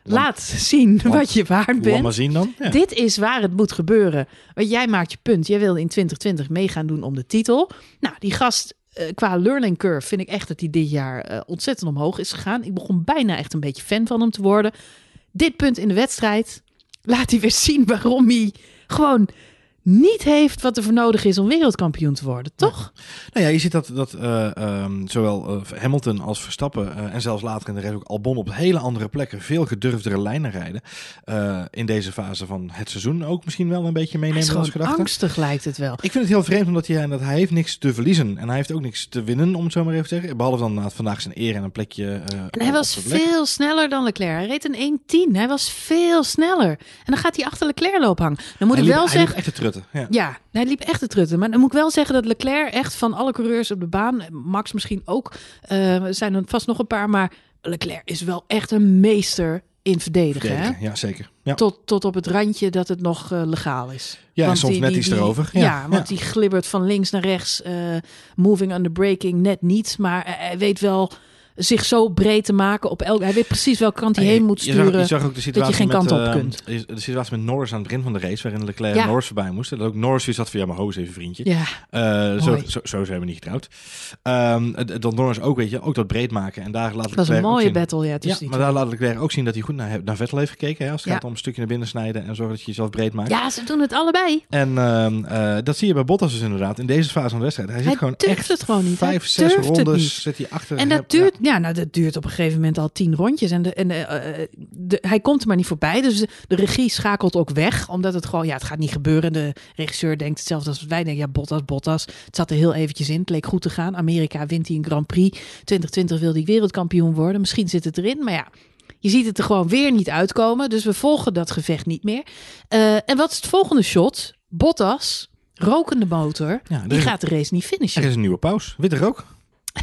Laat zien wat je waard bent. maar zien dan. Ja. Dit is waar het moet gebeuren. Want jij maakt je punt. Jij wil in 2020 meegaan doen om de titel. Nou, die gast uh, qua learning curve vind ik echt dat hij dit jaar uh, ontzettend omhoog is gegaan. Ik begon bijna echt een beetje fan van hem te worden. Dit punt in de wedstrijd laat hij weer zien waarom hij gewoon niet heeft wat er voor nodig is om wereldkampioen te worden, toch? Ja. Nou ja, je ziet dat, dat uh, um, zowel uh, Hamilton als Verstappen uh, en zelfs later in de race ook Albon op hele andere plekken veel gedurfdere lijnen rijden. in deze fase van het seizoen ook misschien wel een beetje meenemen als gedachte. angstig lijkt het wel. Ik vind het heel vreemd omdat hij, dat hij heeft niks te verliezen en hij heeft ook niks te winnen, om het zo maar even te zeggen. Behalve dan na vandaag zijn eer en een plekje. en hij was veel sneller dan Leclerc. Hij reed een 1-10. Hij was veel sneller. En dan gaat hij achter Leclerc lopen hangen. Dan moet hij ik wel liep, zeggen. Echt te trutten. Ja. ja, hij liep echt te trutten. Maar dan moet ik wel zeggen dat Leclerc echt van alle coureurs op de baan, Max misschien ook, uh, zijn er vast nog een paar, maar Leclerc is wel echt een meester in verdedigen. verdedigen hè? Ja, zeker. Ja. Tot, tot op het randje dat het nog uh, legaal is. Ja, want soms die, net die, iets die, erover. Ja, ja want ja. die glibbert van links naar rechts, uh, moving under braking net niet. Maar hij weet wel zich zo breed te maken op elk. Hij weet precies welke kant hij heen je- moet je zag- sturen. Je zag, ook de situatie geen met, kant op eh, kunt. De situatie met Norris aan het begin van de race, waarin Leclerc Ja. en Norris voorbij moesten. Dat ook Norris had van, ja, maar ho eens even vriendje. ja, Eh, zo, zo, zo zijn we niet getrouwd. Ehm, dat Norris ook, weet je, ook dat breed maken. En daar laat dat was een mooie battle. Ja, Ja, maar daar laat Leclerc ook zien dat hij goed naar, naar Vettel heeft gekeken. Hè, als het Ja. gaat om een stukje naar binnen snijden en zorgen dat je jezelf breed maakt. ja, ze doen het allebei. En ehm, eh, dat zie je bij Bottas dus inderdaad in deze fase van de wedstrijd. Hij zit Hij gewoon echt het gewoon niet. Vijf, zes rondes zit hij achter. En dat duurt, ja. nou, dat duurt op een gegeven moment al tien rondjes. En, de, en de, eh, de- hij komt er maar niet voorbij. Dus de, regie schakelt ook weg. Omdat het gewoon, ja, het gaat niet gebeuren. De regisseur denkt hetzelfde als wij denken. Ja, Bottas, Bottas. Het zat er heel eventjes in. Het leek goed te gaan. Amerika wint hij een Grand Prix. 2020 wil hij wereldkampioen worden. Misschien zit het erin. Maar ja, je ziet het er gewoon weer niet uitkomen. Dus we volgen dat gevecht niet meer. Eh, en wat is het volgende shot? Bottas, rokende motor. Ja, die gaat de race niet finishen. Er is een nieuwe pauze. Witte rook.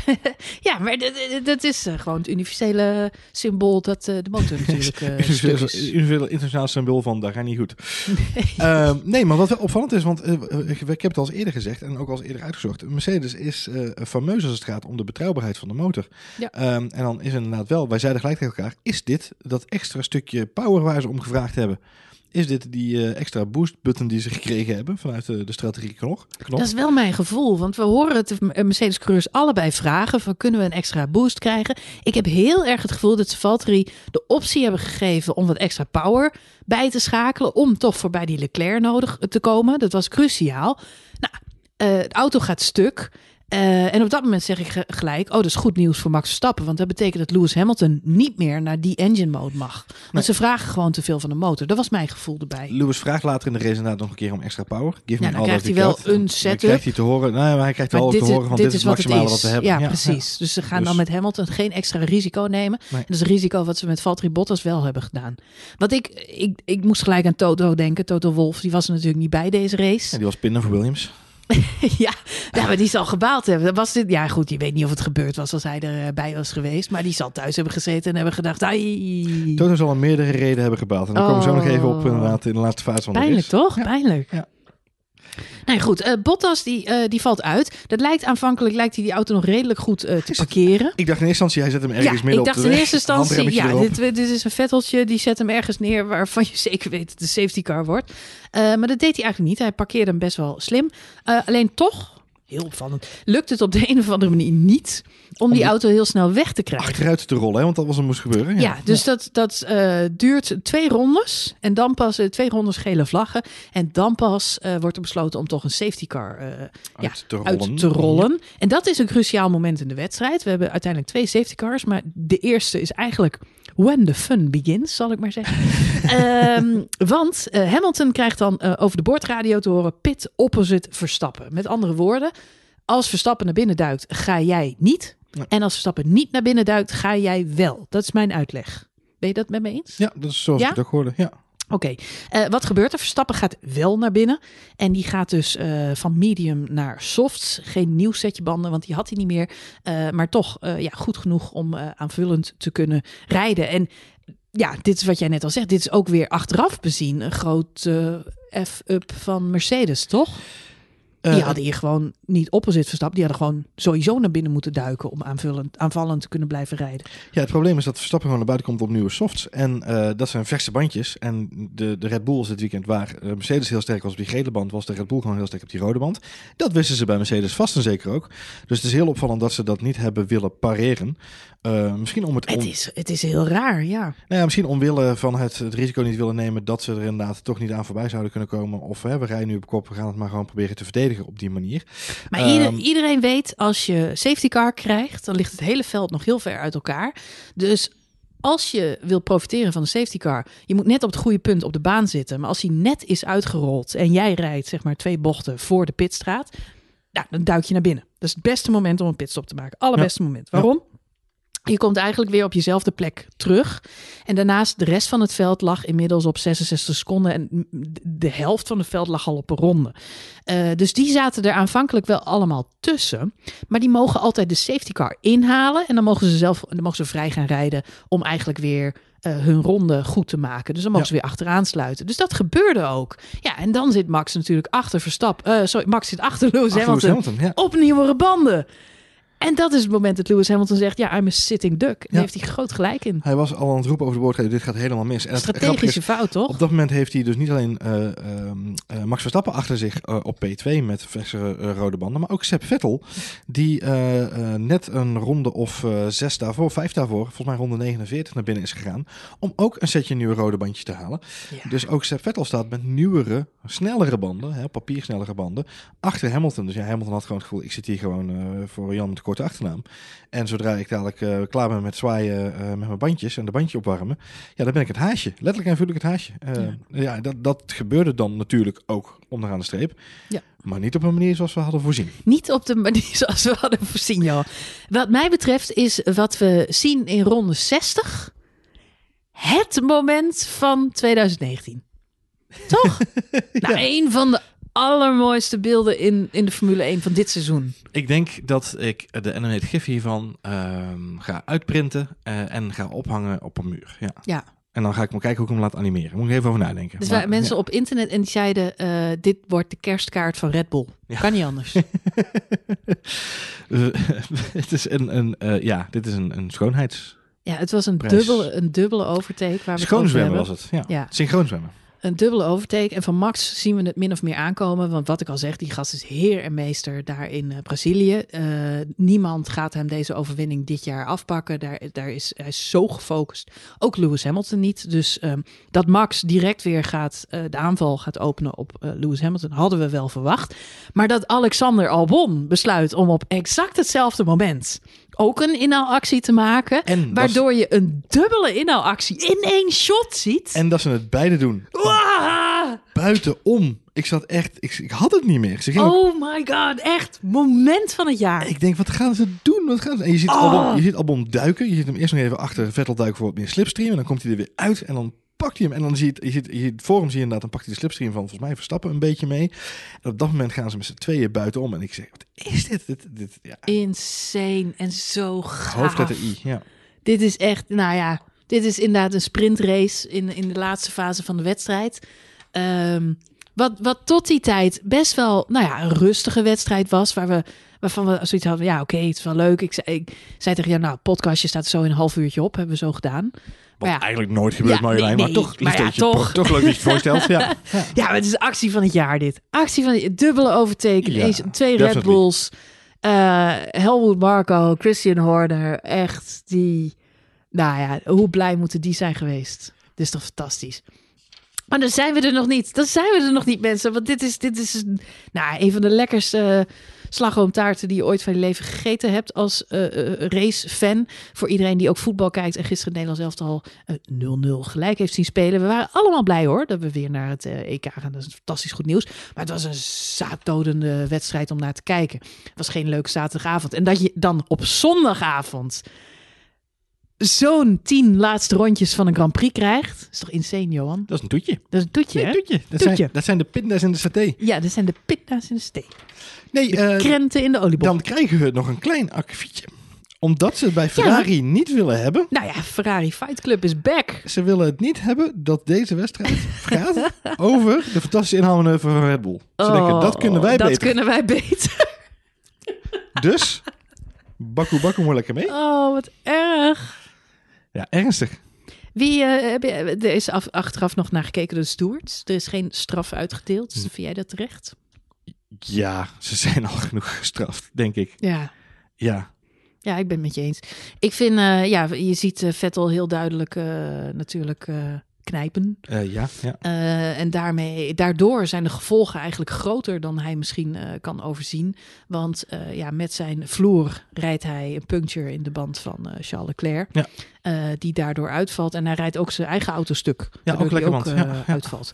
Ja, maar dat, is eh, gewoon het universele symbool dat eh, de motor natuurlijk Universele is. universele internationaal symbool van daar ga niet goed. Ehm, nee, maar wat wel opvallend is, want ik heb het al eens eerder gezegd en ook al eens eerder uitgezocht. Mercedes is fameus als het gaat om de betrouwbaarheid van de motor. Ja. Ehm, en dan is inderdaad wel, wij zeiden gelijk tegen elkaar, is dit dat extra stukje power waar ze om gevraagd hebben? Is dit die eh, extra boost button die ze gekregen hebben vanuit de, de strategie? Dat is wel mijn gevoel, want we horen het de Mercedes-coureurs allebei vragen van kunnen we een extra boost krijgen. Ik heb heel erg het gevoel dat ze Valtteri de optie hebben gegeven om wat extra power bij te schakelen om toch voorbij die Leclerc nodig te komen. Dat was cruciaal. Nou, eh, de auto gaat stuk. Eh, en op dat moment zeg ik ge- gelijk, oh, dat is goed nieuws voor Max Verstappen. Want dat betekent dat Lewis Hamilton niet meer naar die engine mode mag. Want Nee. ze vragen gewoon te veel van de motor. Dat was mijn gevoel erbij. Lewis vraagt later in de race inderdaad nog een keer om extra power. Give Ja, me dan krijgt hij wel een Dan setup. krijgt hij te horen, nou, ja, maar hij krijgt wel te horen van dit, is het maximale wat we hebben. Ja, precies. Dus ze gaan Dus- dan met Hamilton geen extra risico nemen. Nee. En dat is een risico wat ze met Valtteri Bottas wel hebben gedaan. Wat ik, ik, ik moest gelijk aan Toto denken. Toto Wolf, die was er natuurlijk niet bij deze race. die was pinnen voor Williams. ja, ja, maar die zal gebaald hebben. Dat Was dit, ja, goed, je weet niet of het gebeurd was als hij erbij was geweest. Maar die zal thuis hebben gezeten en hebben gedacht... Ai, Toto zal om meerdere redenen hebben gebaald. En daar komen we zo nog even op inderdaad in de laatste fase van de Pijnlijk, toch? Ja. Pijnlijk. Ja. Nee, goed. eh, Bottas, die, eh, die valt uit. Dat lijkt aanvankelijk lijkt hij die auto nog redelijk goed eh, te parkeren. Ik dacht in eerste instantie, hij zet hem ergens Ja, midden ik dacht op in eerste instantie, ja, erop. dit, dit is een vetteltje, die zet hem ergens neer waarvan je zeker weet dat het de safety car wordt. Maar dat deed hij eigenlijk niet. Hij parkeerde hem best wel slim. Alleen toch, heel opvallend, lukt het op de een of andere manier niet om die die auto heel snel weg te krijgen. Achteruit te rollen, hè, want dat was er moest gebeuren. Ja, dus dat, dat eh, duurt twee rondes en dan pas eh, twee rondes gele vlaggen. En dan pas eh, wordt er besloten om toch een safety car eh, ja, uit te rollen. uit te rollen. En dat is een cruciaal moment in de wedstrijd. We hebben uiteindelijk twee safety cars, maar de eerste is eigenlijk when the fun begins, zal ik maar zeggen. Ehm, want Hamilton krijgt dan over de boordradio te horen pit opposite Verstappen. Met andere woorden, als Verstappen naar binnen duikt, ga jij niet. En als Verstappen niet naar binnen duikt, ga jij wel. Dat is mijn uitleg. Ben je dat met me eens? Ja, dat is zoals Ja? ik het ook hoorde. Ja. Oké, eh, wat gebeurt er? Verstappen gaat wel naar binnen. En die gaat dus eh, van medium naar softs. Geen nieuw setje banden, want die had hij niet meer. Eh, maar toch ja, goed genoeg om aanvullend te kunnen rijden. En ja, dit is wat jij net al zegt. Dit is ook weer achteraf bezien een grote F-up van Mercedes, toch? Die Eh, hadden hier gewoon niet opposite Verstappen. Die hadden gewoon sowieso naar binnen moeten duiken om aanvullend, aanvallend te kunnen blijven rijden. Ja, het probleem is dat Verstappen gewoon naar buiten komt op nieuwe softs. En eh, dat zijn verse bandjes. En de, de Red Bulls dit weekend, waar eh, Mercedes heel sterk was op die gele band, was de Red Bull gewoon heel sterk op die rode band. Dat wisten ze bij Mercedes vast en zeker ook. Dus het is heel opvallend dat ze dat niet hebben willen pareren. Eh, misschien om het, Het is, het is heel raar, ja. nou ja, misschien omwille van het, het risico niet willen nemen dat ze er inderdaad toch niet aan voorbij zouden kunnen komen. Of hè, we rijden nu op kop, we gaan het maar gewoon proberen te verdedigen op die manier. Maar ieder- Ehm, iedereen weet, als je safety car krijgt, dan ligt het hele veld nog heel ver uit elkaar. Dus als je wil profiteren van de safety car, je moet net op het goede punt op de baan zitten. Maar als hij net is uitgerold en jij rijdt zeg maar twee bochten voor de pitstraat, nou, dan duik je naar binnen. Dat is het beste moment om een pitstop te maken. Allerbeste moment. Waarom? Je komt eigenlijk weer op jezelfde plek terug. En daarnaast, de rest van het veld lag inmiddels op 66 seconden. En de helft van het veld lag al op een ronde. Eh, dus die zaten er aanvankelijk wel allemaal tussen. Maar die mogen altijd de safety car inhalen. En dan mogen ze zelf dan mogen ze vrij gaan rijden om eigenlijk weer eh, hun ronde goed te maken. Dus dan mogen Ja. ze weer achteraan sluiten. Dus dat gebeurde ook. Ja, en dan zit Max natuurlijk achter Verstappen. eh, sorry, Max zit achter Lewis Hamilton, ja. op nieuwere banden. En dat is het moment dat Lewis Hamilton zegt, ja, I'm a sitting duck. En Ja. heeft hij groot gelijk in. Hij was al aan het roepen over de boord, dit gaat helemaal mis. En grappige is, Strategische fout, toch? Op dat moment heeft hij dus niet alleen eh, ehm, eh, Max Verstappen achter zich eh, op P2 met verse rode banden, maar ook Seb Vettel, die net een ronde of zes daarvoor, vijf daarvoor, volgens mij ronde 49 naar binnen is gegaan, om ook een setje nieuwe rode bandjes te halen. Ja. Dus ook Seb Vettel staat met nieuwere, snellere banden, hè, papiersnellere banden, achter Hamilton. Dus ja, Hamilton had gewoon het gevoel, ik zit hier gewoon voor Jan een korte achternaam. En zodra ik dadelijk eh, klaar ben met zwaaien eh, met mijn bandjes en de bandje opwarmen, ja, dan ben ik het haasje. Letterlijk en figuurlijk het haasje. Eh, ja, dat, dat gebeurde dan natuurlijk ook onderaan de streep. Ja. Maar niet op een manier zoals we hadden voorzien. Niet op de manier zoals we hadden voorzien, joh. Wat mij betreft is wat we zien in ronde 60 het moment van 2019. Toch? Nou, een van de allermooiste beelden in, in de Formule 1 van dit seizoen. Ik denk dat ik de animated gif hiervan ehm, ga uitprinten eh, en ga ophangen op een muur. Ja. Ja. En dan ga ik maar kijken hoe ik hem laat animeren. Moet ik even over nadenken. Dus Maar, mensen op internet en die zeiden: eh, Dit wordt de kerstkaart van Red Bull. Ja. Kan niet anders. het is een, een, eh, ja, dit is een, een schoonheids... Ja, het was een dubbele, een dubbele overtake. Waar we Schoonzwemmen hebben. was het. Ja. Ja. Synchroon zwemmen. Een dubbele overtake. En van Max zien we het min of meer aankomen. Want wat ik al zeg, die gast is heer en meester daar in eh, Brazilië. Eh, niemand gaat hem deze overwinning dit jaar afpakken. Daar, daar is, hij is zo gefocust. Ook Lewis Hamilton niet. Dus ehm, dat Max direct weer gaat, eh, de aanval gaat openen op Lewis Hamilton hadden we wel verwacht. Maar dat Alexander Albon besluit om op exact hetzelfde moment ook een inhaalactie te maken. En waardoor je een dubbele inhaalactie in één shot ziet. En dat ze het beide doen. Wah! Buitenom. Ik zat echt... Ik, ik had het niet meer. Ze Oh my god, echt moment van het jaar. Ik denk, wat gaan ze doen? Wat gaan ze... En je ziet, Oh. Albon, je ziet Albon duiken. Je ziet hem eerst nog even achter Vettel duiken voor wat meer slipstream. En dan komt hij er weer uit en dan pakt hij hem. En dan zie je, het- je, ziet, je ziet voor hem zie je inderdaad, dan pakt hij de slipstream van volgens mij Verstappen een beetje mee. En op dat moment gaan ze met z'n tweeën buitenom. En ik zeg, wat is dit? dit, dit ja. Insane en zo gaaf. Hoofdletter I, ja. Dit is echt, nou ja, dit is inderdaad een sprintrace in, in de laatste fase van de wedstrijd. Ehm, wat, wat tot die tijd best wel, nou ja, een rustige wedstrijd was. Waar we, waarvan we zoiets hadden, ja oké, het is wel leuk. Ik zei, ik zei tegen jou, nou, het podcastje staat zo in een half uurtje op. Hebben we zo gedaan. Wat Maar ja. eigenlijk nooit gebeurt, Ja, Marjolein. nee, maar toch, Maar ja, toch. toch leuk dat je het voorstelt. Ja. ja. Maar het is actie van het jaar dit. Actie van het dubbele overteken. Ja, Eens, twee Red. Bulls. eh Helmut Marco, Christian Horner. Echt die... Nou ja, hoe blij moeten die zijn geweest? Dit is toch fantastisch. Maar dan zijn we er nog niet. Dan zijn we er nog niet, mensen. Want dit is, dit is een, nou, een van de lekkerste slagroomtaarten die je ooit van je leven gegeten hebt als eh, eh, race-fan. Voor iedereen die ook voetbal kijkt en gisteren Nederlands elftal eh, 0-0 gelijk heeft zien spelen. We waren allemaal blij hoor, dat we weer naar het eh, EK gaan. Dat is fantastisch goed nieuws. Maar het was een zaaddodende wedstrijd om naar te kijken. Het was geen leuke zaterdagavond. En dat je dan op zondagavond zo'n tien laatste rondjes van een Grand Prix krijgt. is toch insane, Johan? Dat is een toetje. Dat is een toetje, Nee, hè? toetje. Dat, Toetje. Zijn, dat zijn de pinda's in de saté. Ja, dat zijn de pitna's in de steek. Nee, De eh, krenten in de oliebol. dan krijgen we nog een klein akkefietje. Omdat ze het bij Ferrari niet willen hebben. Nou ja, Ferrari Fight Club is back. Ze willen het niet hebben dat deze wedstrijd gaat over de fantastische inhaalmanoeuvre van Red Bull. Ze denken, dat kunnen wij Oh, dat beter. kunnen wij beter. Dus, bakku bakku maar lekker mee. Oh, wat erg. Ja, ernstig. Wie, heb je, er is af, achteraf nog naar gekeken door de stewards. Er is geen straf uitgedeeld. Hm. Vind jij dat terecht? Ja, ze zijn al genoeg gestraft, denk ik. Ja. Ja, Ja, ik ben het met je eens. Ik vind, eh, ja, je ziet eh, Vettel heel duidelijk natuurlijk knijpen. eh, ja, ja. Eh, en daarmee, daardoor zijn de gevolgen eigenlijk groter dan hij misschien eh, kan overzien. Want ja, met zijn vloer rijdt hij een puncture in de band van Charles Leclerc. Ja. Die daardoor uitvalt. En hij rijdt ook zijn eigen auto stuk. waardoor ook lekker, want- ja, ja. uitvalt.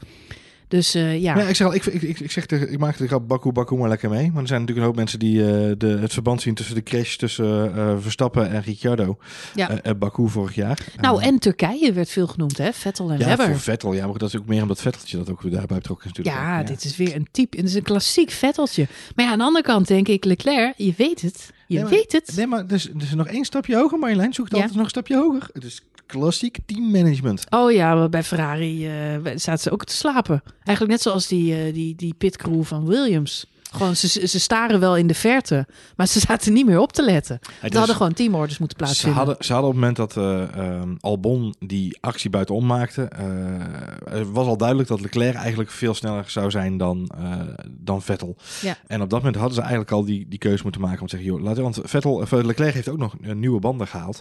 Dus eh, ja. Ja, ik zeg al, ik, ik, ik, zeg tegen, ik maak de grap bakku bakku maar lekker mee. Maar er zijn natuurlijk een hoop mensen die eh, de, het verband zien tussen de crash tussen eh, Verstappen en Ricciardo. Ja. Eh, Baku vorig jaar. nou, en Turkije werd veel genoemd, hè? Vettel en ja, Webber. voor Vettel. Ja, maar dat is ook meer omdat Vetteltje dat ook weer daarbij betrokken is natuurlijk. Ja, dit is weer een type. Het is een klassiek Vetteltje. Maar ja, aan de andere kant denk ik, Leclerc, je weet het. Je Nee, maar- weet het. Nee, maar dus, dus nog één stapje hoger. Marjolein zoekt Ja. altijd nog een stapje hoger. Het is klassiek teammanagement. Oh ja, maar bij Ferrari eh zaten ze ook te slapen. Eigenlijk net zoals die, eh, die, die pitcrew van Williams. Gewoon, ze, ze staren wel in de verte, maar ze zaten niet meer op te letten. Er hadden gewoon teamorders moeten Ze plaatsvinden. hadden, ze hadden op het moment dat eh, ehm, Albon die actie buitenom maakte, eh, was al duidelijk dat Leclerc eigenlijk veel sneller zou zijn dan, eh, dan Vettel. Ja. En op dat moment hadden ze eigenlijk al die, die keuze moeten maken om te zeggen, joh, laten, want Vettel, Leclerc heeft ook nog nieuwe banden gehaald.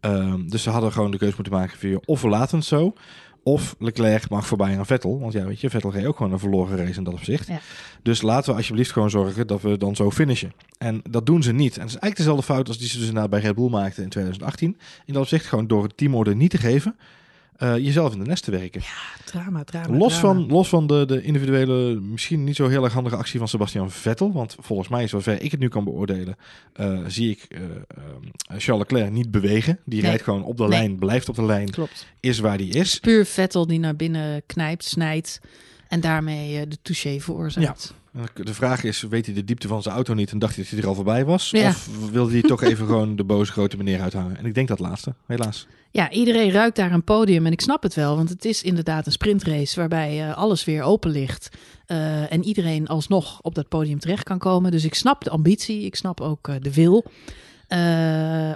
Ehm, dus ze hadden gewoon de keuze moeten maken van, of we laten het zo, of Leclerc mag voorbij aan Vettel. Want ja, weet je, Vettel reed ook gewoon een verloren race in dat opzicht. Ja. Dus laten we alsjeblieft gewoon zorgen dat we dan zo finishen. En dat doen ze niet. En dat is eigenlijk dezelfde fout als die ze dus inderdaad bij Red Bull maakten in 2018. In dat opzicht gewoon door het teamorder niet te geven, eh, jezelf in de nest te werken. Drama, drama, Los drama. van, los van de, de individuele, misschien niet zo heel erg handige actie van Sebastian Vettel. Want volgens mij, zover ik het nu kan beoordelen, eh, zie ik eh, Charles Leclerc niet bewegen. Die Nee. rijdt gewoon op de Nee. lijn, blijft op de lijn, Klopt. is waar die is. Puur Vettel die naar binnen knijpt, snijdt en daarmee de touché veroorzaakt. En De vraag is, weet hij de diepte van zijn auto niet en dacht hij dat hij er al voorbij was? Ja. Of wilde hij toch even gewoon de boze grote meneer uithangen? En ik denk dat laatste, helaas. Ja, iedereen ruikt daar een podium en ik snap het wel, want het is inderdaad een sprintrace waarbij eh, alles weer open ligt eh, en iedereen alsnog op dat podium terecht kan komen. Dus ik snap de ambitie, ik snap ook eh, de wil.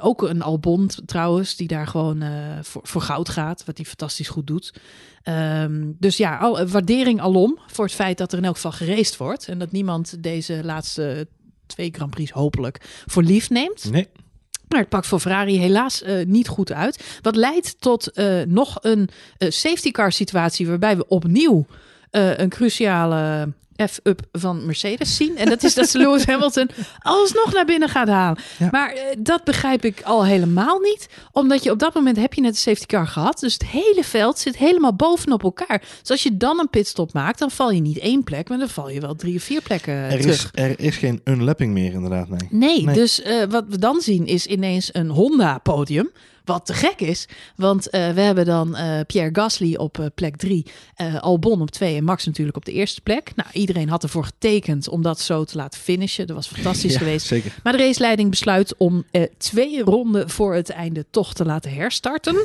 Ook een Albon trouwens, die daar gewoon voor, voor goud gaat, wat hij fantastisch goed doet. Ehm, dus ja, al, waardering alom voor het feit dat er in elk geval geraced wordt en dat niemand deze laatste twee Grand Prix hopelijk voor lief neemt. Nee, Maar het pakt voor Ferrari helaas eh, niet goed uit. Wat leidt tot eh, nog een eh, safety car situatie waarbij we opnieuw een cruciale F-up van Mercedes zien. En dat is dat ze Lewis Hamilton alsnog naar binnen gaat halen. Ja. Maar eh, dat begrijp ik al helemaal niet. Omdat je op dat moment heb je net een safety car gehad. Dus het hele veld zit helemaal bovenop elkaar. Dus als je dan een pitstop maakt, dan val je niet één plek. Maar dan val je wel drie of vier plekken er terug. is, er is geen unlapping meer inderdaad, nee. Nee, Nee. dus eh, wat we dan zien is ineens een Honda-podium. Wat te gek is, want eh, we hebben dan eh, Pierre Gasly op eh, plek 3, Albon op 2 en Max natuurlijk op de eerste plek. Nou, iedereen had ervoor getekend om dat zo te laten finishen. Dat was fantastisch Ja, geweest. Zeker. Maar de raceleiding besluit om twee ronden voor het einde toch te laten herstarten.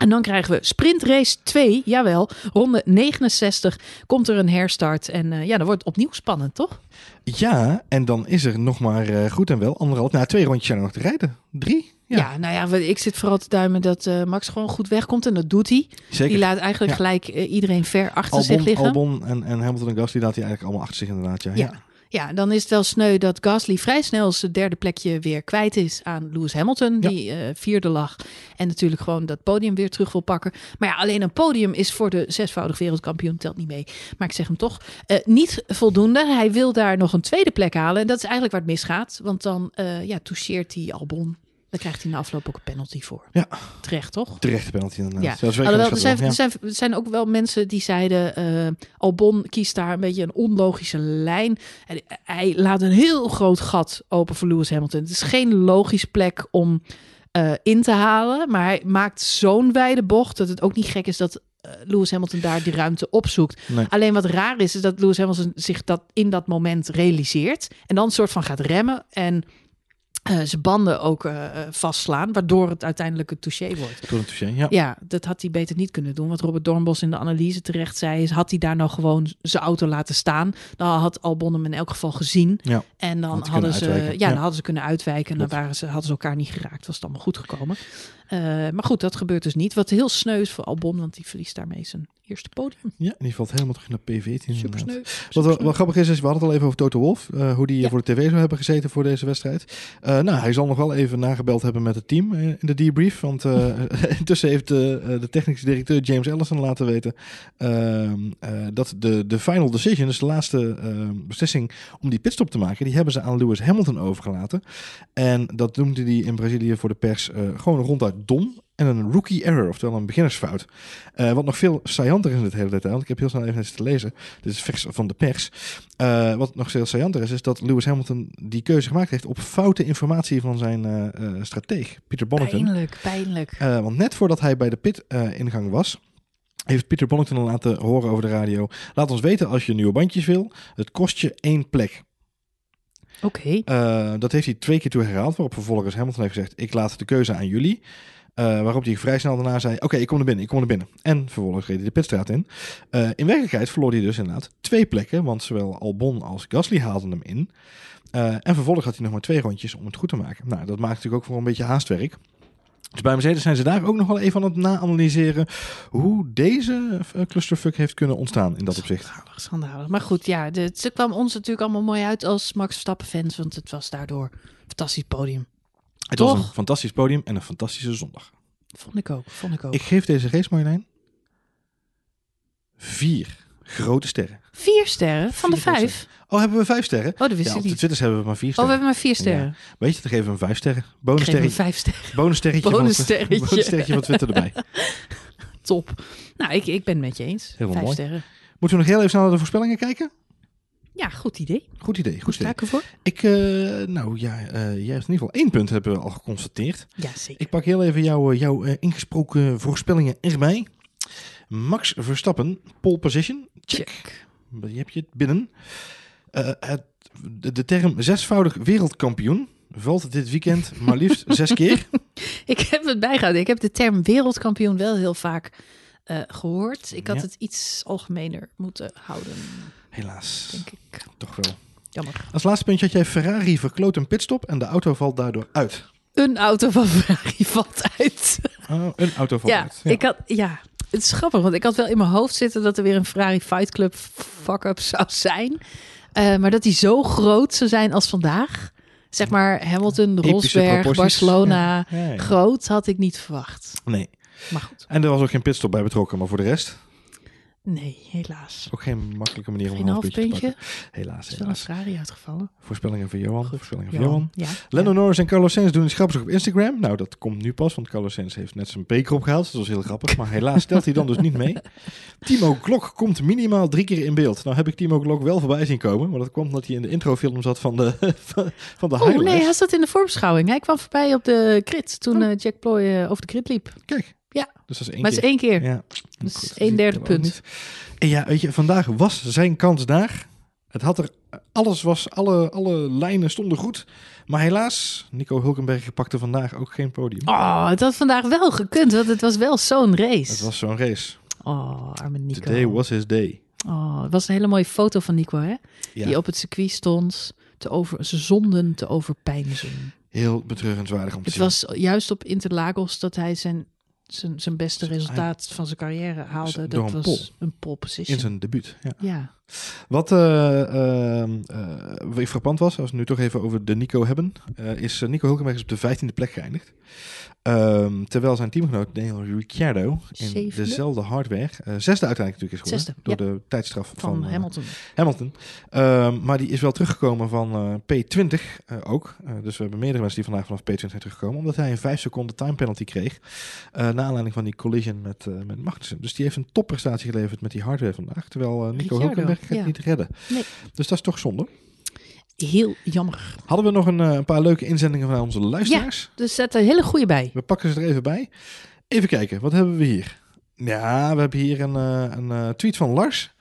en dan krijgen we sprintrace 2, jawel, ronde 69 komt er een herstart. En eh, ja, dan wordt het opnieuw spannend, toch? Ja, en dan is er nog maar eh, goed en wel anderhalf, nou twee rondjes zijn er nog te rijden. Drie? Ja, nou ja, ik zit vooral te duimen dat eh, Max gewoon goed wegkomt. En dat doet hij. zeker. Die laat eigenlijk Ja. gelijk iedereen ver achter zich liggen. Albon en, en Hamilton en Gasly laat hij eigenlijk allemaal achter zich inderdaad. Ja. Ja. Ja, dan is het wel sneu dat Gasly vrij snel zijn derde plekje weer kwijt is aan Lewis Hamilton, Ja. die eh, vierde lag. En natuurlijk gewoon dat podium weer terug wil pakken. Maar ja, alleen een podium is voor de zesvoudig wereldkampioen, telt niet mee. Maar ik zeg hem toch, eh, niet voldoende. Hij wil daar nog een tweede plek halen. En dat is eigenlijk waar het misgaat. Want dan eh, ja, toucheert hij Albon. Dan krijgt hij na afloop ook een penalty voor. Ja. Terecht, toch? Terechte penalty inderdaad. Ja, wel Alhoewel, er er, zijn, er zijn ook wel mensen die zeiden... eh, Albon kiest daar een beetje een onlogische lijn. En hij laat een heel groot gat open voor Lewis Hamilton. Het is geen logische plek om eh, in te halen. Maar hij maakt zo'n wijde bocht... dat het ook niet gek is dat eh, Lewis Hamilton daar die ruimte opzoekt. Nee. Alleen wat raar is, is dat Lewis Hamilton zich dat in dat moment realiseert. En dan een soort van gaat remmen en... eh, zijn banden ook eh, vastslaan, waardoor het uiteindelijk een touché wordt. Door een touché, ja. Ja, dat had hij beter niet kunnen doen. Wat Robert Dornbos in de analyse terecht zei, is had hij daar nou gewoon zijn auto laten staan, dan had Albon hem in elk geval gezien. Ja. En dan Had hadden ze, ja, Ja. dan hadden ze kunnen uitwijken. En dan waren ze, hadden ze elkaar niet geraakt. Was het allemaal goed gekomen. Eh, maar goed, dat gebeurt dus niet. Wat heel sneu is voor Albon, want die verliest daarmee zijn eerste podium. Ja, die valt helemaal terug naar P14. Super sneu. Wat wel, grappig is, is, we hadden het al even over Toto Wolf. eh, hoe die Ja. voor de tv zou hebben gezeten voor deze wedstrijd. Eh, nou, hij zal nog wel even nagebeld hebben met het team in de debrief. Want intussen heeft de technische directeur James Ellison laten weten... ehm, eh, dat de, de final decision, dus de laatste ehm, beslissing om die pitstop te maken... die hebben ze aan Lewis Hamilton overgelaten. En dat noemde hij in Brazilië voor de pers gewoon ronduit dom... En een rookie error, oftewel een beginnersfout. Eh, wat nog veel saillanter is in het hele detail, want ik heb heel snel even eens te lezen. Dit is vers van de pers. Eh, wat nog veel saillanter is, is dat Lewis Hamilton die keuze gemaakt heeft op foute informatie van zijn eh, strateeg, Peter Bonington. Pijnlijk, pijnlijk. Want net voordat hij bij de pit-ingang was, heeft Peter Bonington al laten horen over de radio. Laat ons weten als je nieuwe bandjes wil. Het kost je één plek. Oké. Eh, dat heeft hij twee keer toe herhaald, waarop vervolgens Hamilton heeft gezegd: Ik laat de keuze aan jullie. Eh, waarop hij vrij snel daarna zei: Oké, ik kom er binnen, ik kom er binnen. En vervolgens reed hij de pitstraat in. Eh, in werkelijkheid verloor hij dus inderdaad twee plekken, want zowel Albon als Gasly haalden hem in. En vervolgens had hij nog maar twee rondjes om het goed te maken. Nou, dat maakt natuurlijk ook voor een beetje haastwerk. Dus bij Mercedes zijn ze daar ook nog wel even aan het na-analyseren hoe deze eh, clusterfuck heeft kunnen ontstaan in dat opzicht. Schandalig, schandalig. Maar goed, ja, de- het kwam ons natuurlijk allemaal mooi uit als Max Verstappen-fans, want het was daardoor een fantastisch podium. Het was Toch? een fantastisch podium en een fantastische zondag. Vond ik ook, vond ik ook. Ik geef deze race, Marjolein, vier grote sterren. Vier sterren van de Vier vijf. Oh, hebben we vijf sterren? Oh, dat wist Ja, ik op de niet. Twitters hebben we maar vier Oh, we sterren. hebben maar vier sterren. Weet je, dan geven we hem vijf sterren. Bonussterretje, vijf sterren. bonussterretje, Bonussterretje. Van, bonussterretje van Twitter erbij. Top. Nou, ik, ik ben het met je eens. Helemaal vijf mooi. sterren. Moeten we nog heel even snel naar de voorspellingen kijken? Ja, goed idee. Goed idee, goed idee. ik ervoor? Ik, eh, nou ja, eh, jij hebt in ieder geval één punt hebben we al geconstateerd. Ja, zeker. Ik pak heel even jouw, jouw eh, ingesproken voorspellingen erbij. Max Verstappen, pole position. Check. Je hebt je het binnen. Eh, het, de, de term zesvoudig wereldkampioen valt dit weekend maar liefst zes keer. Ik heb het bijgehouden. Ik heb de term wereldkampioen wel heel vaak eh, gehoord. Ik had Ja. het iets algemener moeten houden, Helaas, denk ik. toch wel. Jammer. Als laatste puntje had jij Ferrari verkloot een pitstop en de auto valt daardoor uit. Een auto van Ferrari valt uit. Oh, een auto valt Ja, uit. ik had, ja, het is grappig, want ik had wel in mijn hoofd zitten dat er weer een Ferrari Fight Club fuck-up zou zijn. Eh, maar dat die zo groot zou zijn als vandaag. Zeg maar Hamilton, Epische Rosberg. Barcelona. Ja, ja, ja. Groot had ik niet verwacht. Nee. Maar goed, En er was ook geen pitstop bij betrokken, maar voor de rest nee, helaas. ook geen makkelijke manier om een half puntje te pakken. Helaas, Is wel een helaas. Ferrari uitgevallen. Voorspellingen van Johan. Goed. Voorspellingen van Johan. Ja. Lando Norris en Carlos Sainz doen iets grappigs op Instagram. Nou, dat komt nu pas, want Carlos Sainz heeft net zijn beker opgehaald. Dat was heel grappig, maar helaas stelt hij dan dus niet mee. Timo Glock komt minimaal drie keer in beeld. Nou heb ik Timo Glock wel voorbij zien komen, maar dat komt omdat hij in de introfilm zat van de, van, van de Oh nee, hij zat in de voorbeschouwing. Hij kwam voorbij op de grid toen Oh. eh, Jack Ploy eh, over de grid liep. Kijk. Ja. Dus dat is één Maar het keer. is één keer. Ja. Dus Goed, één zie derde punt. En ja, weet je, vandaag was zijn kans daar. Het had er, alles was, alle, alle lijnen stonden goed. Maar helaas, Nico Hulkenberg pakte vandaag ook geen podium. Oh, het had vandaag wel gekund, want het was wel zo'n race. Het was zo'n race. Oh, arme Nico. Today was his day. Oh, het was een hele mooie foto van Nico, hè? Ja, Die op het circuit stond, te over, zijn zonden te overpijnzen. heel betreurenswaardig om te Het zien. was juist op Interlagos dat hij zijn, zijn, zijn beste resultaat van zijn carrière haalde. Dat een was pole. een pole position. in zijn debuut. Ja. Ja. Wat eh, wat frappant was, als we het nu toch even over de Nico hebben, eh, is Nico Hulkenberg is op de vijftiende plek geëindigd. Ehm, terwijl zijn teamgenoot Daniel Ricciardo in Zevende? dezelfde hardware, zesde uiteindelijk natuurlijk is geworden, Zesde, door de tijdstraf Van, van, Hamilton. Hamilton. Ehm, maar die is wel teruggekomen van eh, P20 eh, ook. Dus we hebben meerdere mensen die vandaag vanaf P20 zijn teruggekomen. Omdat hij een 5 seconden time penalty kreeg. na aanleiding van die collision met, met Magnussen. Dus die heeft een topprestatie geleverd met die hardware vandaag. Terwijl Nico Ricciardo, Hulkenberg het ja. niet redden. Nee. Dus dat is toch zonde. Heel jammer. Hadden we nog een, eh, een paar leuke inzendingen van onze luisteraars. Dus zet er hele goede bij. We pakken ze er even bij. Even kijken, wat hebben we hier? Ja, we hebben hier een, eh, een eh, tweet van Lars.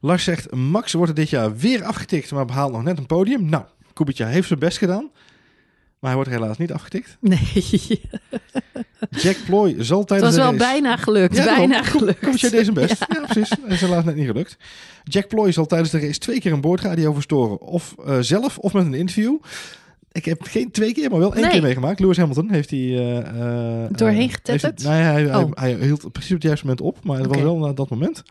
Lars zegt, Max wordt er dit jaar weer afgetikt, maar behaalt nog net een podium. Nou, Kubica heeft zijn best gedaan. Maar hij wordt er helaas niet afgetikt. Nee, Jack Ploy zal het tijdens was de wel race... bijna gelukt. Ja, daarom. bijna gelukt. Kubica deed zijn best. Ja, precies. Dat is helaas net niet gelukt. Jack Ploy zal tijdens de race twee keer een boordradio verstoren. Of eh, zelf, of met een interview. Ik heb geen twee keer, maar wel één Nee. keer meegemaakt. Lewis Hamilton heeft hij... eh, eh, Doorheen eh, getetterd? heeft hij- hij, hij, Oh. hij hield precies op het juiste moment op. Maar het was wel na dat moment.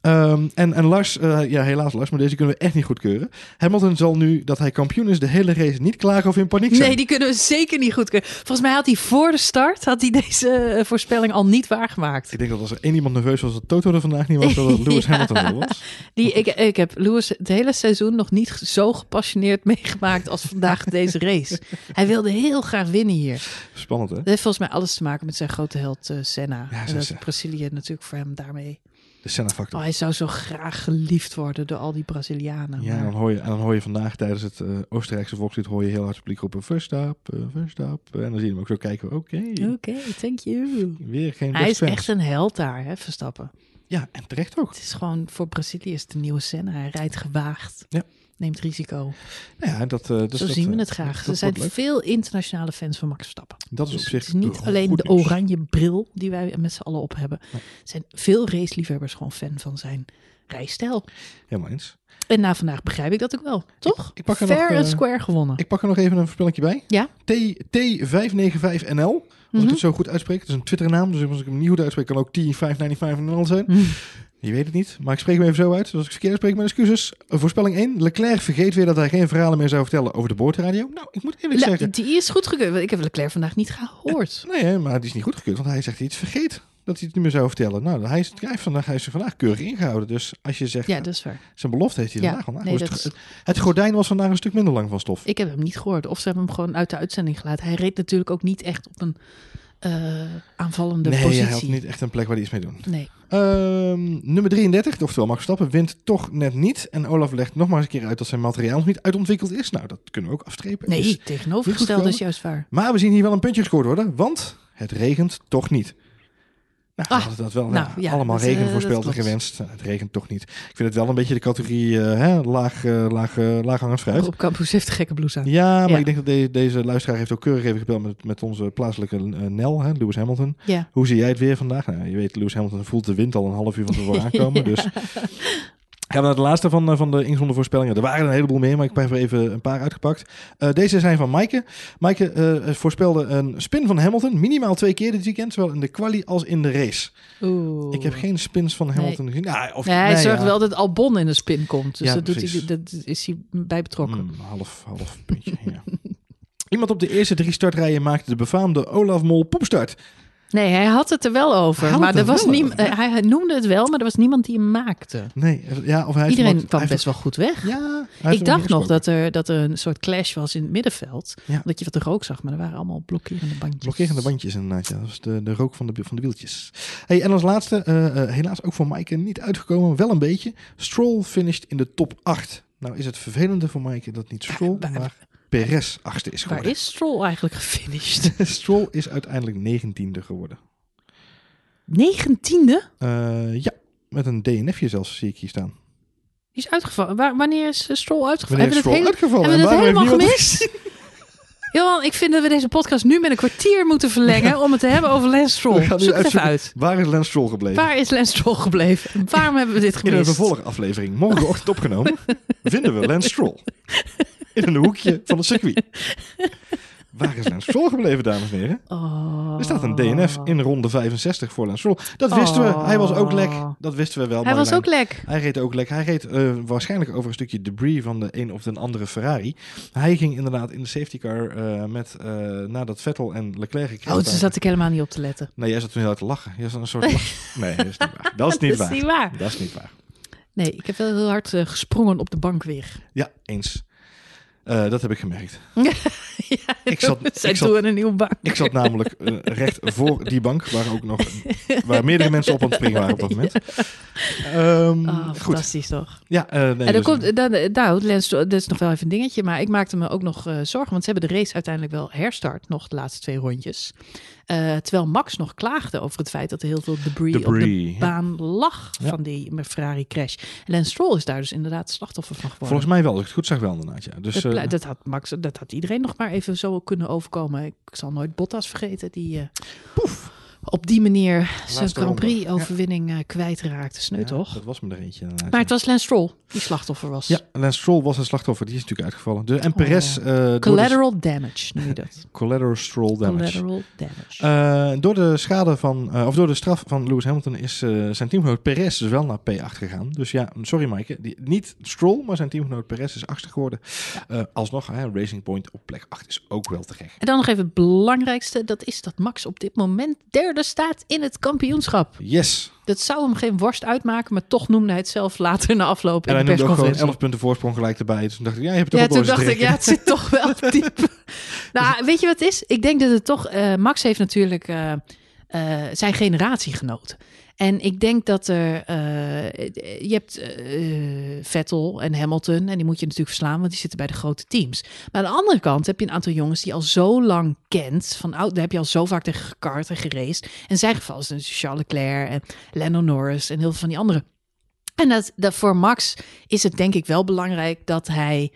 Ehm, en, en Lars, ja helaas Lars, maar deze kunnen we echt niet goedkeuren. Hamilton zal nu, dat hij kampioen is, de hele race niet klagen of in paniek zijn. Nee, die kunnen we zeker niet goed kunnen. Volgens mij had hij voor de start had hij deze voorspelling al niet waargemaakt. Ik denk dat als er één iemand nerveus was dat Toto er vandaag niet was, dat het Lewis Ja. Hamilton was. Die, ik, ik heb Lewis het hele seizoen nog niet zo gepassioneerd meegemaakt als vandaag deze race. Hij wilde heel graag winnen hier. Spannend hè? Dat heeft volgens mij alles te maken met zijn grote held eh, Senna. Ja, en dat is. Brazilië natuurlijk voor hem daarmee. De Senna factor. Oh, hij zou zo graag geliefd worden door al die Brazilianen. Ja, maar- dan hoor je, en dan hoor je vandaag tijdens het eh, Oostenrijkse volkslied hoor je heel hard publiek roepen Verstappen, Verstappen. En dan zie je hem ook zo kijken, oké, Oké, thank you. weer geen Hij is fans. echt een held daar, hè, Verstappen. Ja, en terecht ook. Het is gewoon voor Brazilië is de nieuwe scène. Hij rijdt gewaagd. Ja. Neemt risico. Nou ja, dat, eh, dus Zo dat, zien we eh, het graag. dat er zijn veel internationale fans van Max Verstappen. Dat is Dus op zich het is niet alleen de nieuws. oranje bril die wij met z'n allen op hebben. Er zijn veel raceliefhebbers gewoon fan van zijn rijstijl. Helemaal eens. En na vandaag begrijp ik dat ook wel, toch? ik pak er Fair nog, and eh, square gewonnen. Ik pak er nog even een voorspellingje bij. Ja. T, T595NL. Als Mhm. ik het zo goed uitspreek. Het is een Twitternaam. Dus als ik hem niet goed uitspreek, kan ook T595NL zijn. Mhm. Je weet het niet, maar ik spreek hem even zo uit. Dus als ik verkeerd spreek, mijn excuses. Voorspelling 1. Leclerc vergeet weer dat hij geen verhalen meer zou vertellen over de boordradio. Nou, ik moet eerlijk Le- zeggen. die is goed gekeurd. want Ik heb Leclerc vandaag niet gehoord. Nee, maar die is niet goedgekeurd. Want hij zegt iets vergeet. Dat hij het niet meer zou vertellen. Nou, hij is, hij heeft vandaag, hij is er vandaag keurig ingehouden. Dus als je zegt, Ja, dat is waar. zijn belofte heeft hij Ja, vandaag al nee, nagehouden. dat het, het gordijn was vandaag een stuk minder lang van stof. Ik heb hem niet gehoord. Of ze hebben hem gewoon uit de uitzending gelaten. Hij reed natuurlijk ook niet echt op een aanvallende nee, positie. hij had niet echt een plek waar hij iets mee doen. Nee. Ehm, nummer 33, oftewel Max Verstappen, wint toch net niet. En Olaf legt nog maar eens een keer uit dat zijn materiaal nog niet uitontwikkeld is. Nou, dat kunnen we ook afstrepen. Nee, Dus- tegenovergestelde goed is juist waar. maar we zien hier wel een puntje gescoord worden, want het regent toch niet. Nou, Ah, hadden dat wel nou, ja, allemaal dat, regen eh, voorspeld dat en klopt. gewenst. Nou, het regent toch niet. Ik vind het wel een beetje de categorie eh, hè, laag, eh, laag, laaghangend fruit. Op Campus heeft een gekke blouse aan. Ja, maar Ja. ik denk dat de- deze luisteraar heeft ook keurig even gebeld met, met onze plaatselijke Nel, hè, Lewis Hamilton. Ja. Hoe zie jij het weer vandaag? Nou, je weet, Lewis Hamilton voelt de wind al een half uur van tevoren aankomen. Dus gaan we naar de laatste van, eh, van de ingezonde voorspellingen. Er waren er een heleboel meer, maar ik heb er even een paar uitgepakt. Eh, deze zijn van Maaike. Maaike eh, voorspelde een spin van Hamilton, minimaal twee keer dit weekend, zowel in de quali als in de race. Oeh. Ik heb geen spins van Hamilton gezien. Ja, of, Nee, hij nee, zorgt ja. wel dat Albon in de spin komt. Dus Ja, dat, doet hij, dat is hij bij betrokken. Mm, half, half puntje, ja. Iemand op de eerste drie startrijen maakte de befaamde Olaf Mol poepstart. Nee, hij had het er wel Hij over. had Maar er was wel niem- over, ja. eh, hij, hij noemde het wel, maar er was niemand die hem maakte. Nee, ja, of hij Iedereen kwam hij best wel goed weg. Ja, hij Ik dacht nog dat er, dat er een soort clash was in het middenveld. Ja. Dat je wat rook zag, maar er waren allemaal blokkerende bandjes. Blokkerende bandjes inderdaad, ja. Dat was de, de rook van de, van de wieltjes. Hey, en als laatste, eh, eh, helaas ook voor Maaike niet uitgekomen, wel een beetje. Stroll finished in de top 8. Nou is het vervelende voor Maaike dat niet Stroll, maar Perez achtste is Waar geworden. is Stroll eigenlijk gefinished? Stroll is uiteindelijk negentiende geworden. Negentiende? Eh, ja, met een DNFje zelfs zie ik hier staan. Die is uitgevallen. Waar, wanneer is eh, Stroll uitgevallen? Wanneer Hebben we het, hele- hebben we het helemaal gemist? Johan, ik vind dat we deze podcast nu met een kwartier moeten verlengen om het te hebben over Lance Stroll. Zoek het even uitzoeken, uit. Waar is Lance Stroll gebleven? Waar is Lance Stroll gebleven? En Waarom hebben we dit In een gemist? vervolgaflevering, morgenochtend opgenomen, vinden we Lance Stroll. In een hoekje van het circuit. Waar is Lance Stroll gebleven, dames en heren? Oh. Er staat een DNF in ronde 65 voor Stroll. Dat wisten we. Hij was ook lek. Dat wisten we wel. Hij was ook lek. Hij reed ook lek. Hij reed eh, waarschijnlijk over een stukje debris van de een of de andere Ferrari. Hij ging inderdaad in de safety car eh, met, eh, nadat Vettel en Leclerc gekregen Oh, daar zat ik helemaal niet op te letten. Nee, jij zat toen heel hard te lachen. Je zat een soort lach. Nee, dat is niet waar. Dat is niet Dat waar. is niet waar. Dat is niet waar. Nee, ik heb wel heel hard gesprongen op de bank weer. Ja, eens. Eh, dat heb ik gemerkt. ja, Ik zat- ik zat- een nieuwe bank. Ik zat namelijk eh, recht voor die bank, waar ook nog waar meerdere mensen op aan het springen waren op dat moment. Oh, goed. fantastisch toch? Ja, nee, en dan dus- komt, dan, nou, Lens, dat is nog wel even een dingetje, maar ik maakte me ook nog zorgen, want ze hebben de race uiteindelijk wel herstart, nog de laatste twee rondjes. Eh, terwijl Max nog klaagde over het feit dat er heel veel debris, op de ja. baan lag van die Ferrari crash. Lance Stroll is daar dus inderdaad slachtoffer van geworden. Volgens mij wel, als ik het goed zag wel inderdaad. Ja. Dus, dat, eh, dat had Max, dat had iedereen nog maar even zo kunnen overkomen. Ik zal nooit Bottas vergeten, die eh, op die manier zijn Grand ronde, Prix overwinning eh, kwijtraakte. Sneu ja, toch? Dat was me er eentje inderdaad. Maar het was Lance Stroll die slachtoffer was. Ja, Lance Stroll was een slachtoffer, die is natuurlijk uitgevallen. De, en Perez... Oh. eh, door de- Collateral damage noem je dat. collateral Stroll damage. Collateral damage. Eh, door de schade van, eh, of door de straf van Lewis Hamilton is eh, zijn teamgenoot Perez dus wel naar P8 gegaan. Dus ja, sorry Maaike, die, niet Stroll, maar zijn teamgenoot Perez is achtste geworden. Eh, alsnog, hè, Racing Point op plek 8 is ook wel terecht. en dan nog even het belangrijkste. Dat is dat Max op dit moment derde staat in het kampioenschap. Yes. Dat zou hem geen worst uitmaken, maar toch noemde hij het zelf later na afloop En in hij de noemde ook gewoon persconferentie. 11 punten voorsprong gelijk erbij. Dus toen dacht ik, ja, je hebt het Ja, toen dacht ik, ja, het zit toch wel diep. nou, weet je wat het is? Ik denk dat het toch... eh, Max heeft natuurlijk eh, eh, zijn generatiegenoten. En ik denk dat er, eh, je hebt eh, Vettel en Hamilton en die moet je natuurlijk verslaan, want die zitten bij de grote teams. Maar aan de andere kant heb je een aantal jongens die al zo lang kent, van daar heb je al zo vaak tegen gekart en geraced. En zijn geval is het Charles Leclerc en Lando Norris en heel veel van die anderen. En dat, dat voor Max is het denk ik wel belangrijk dat hij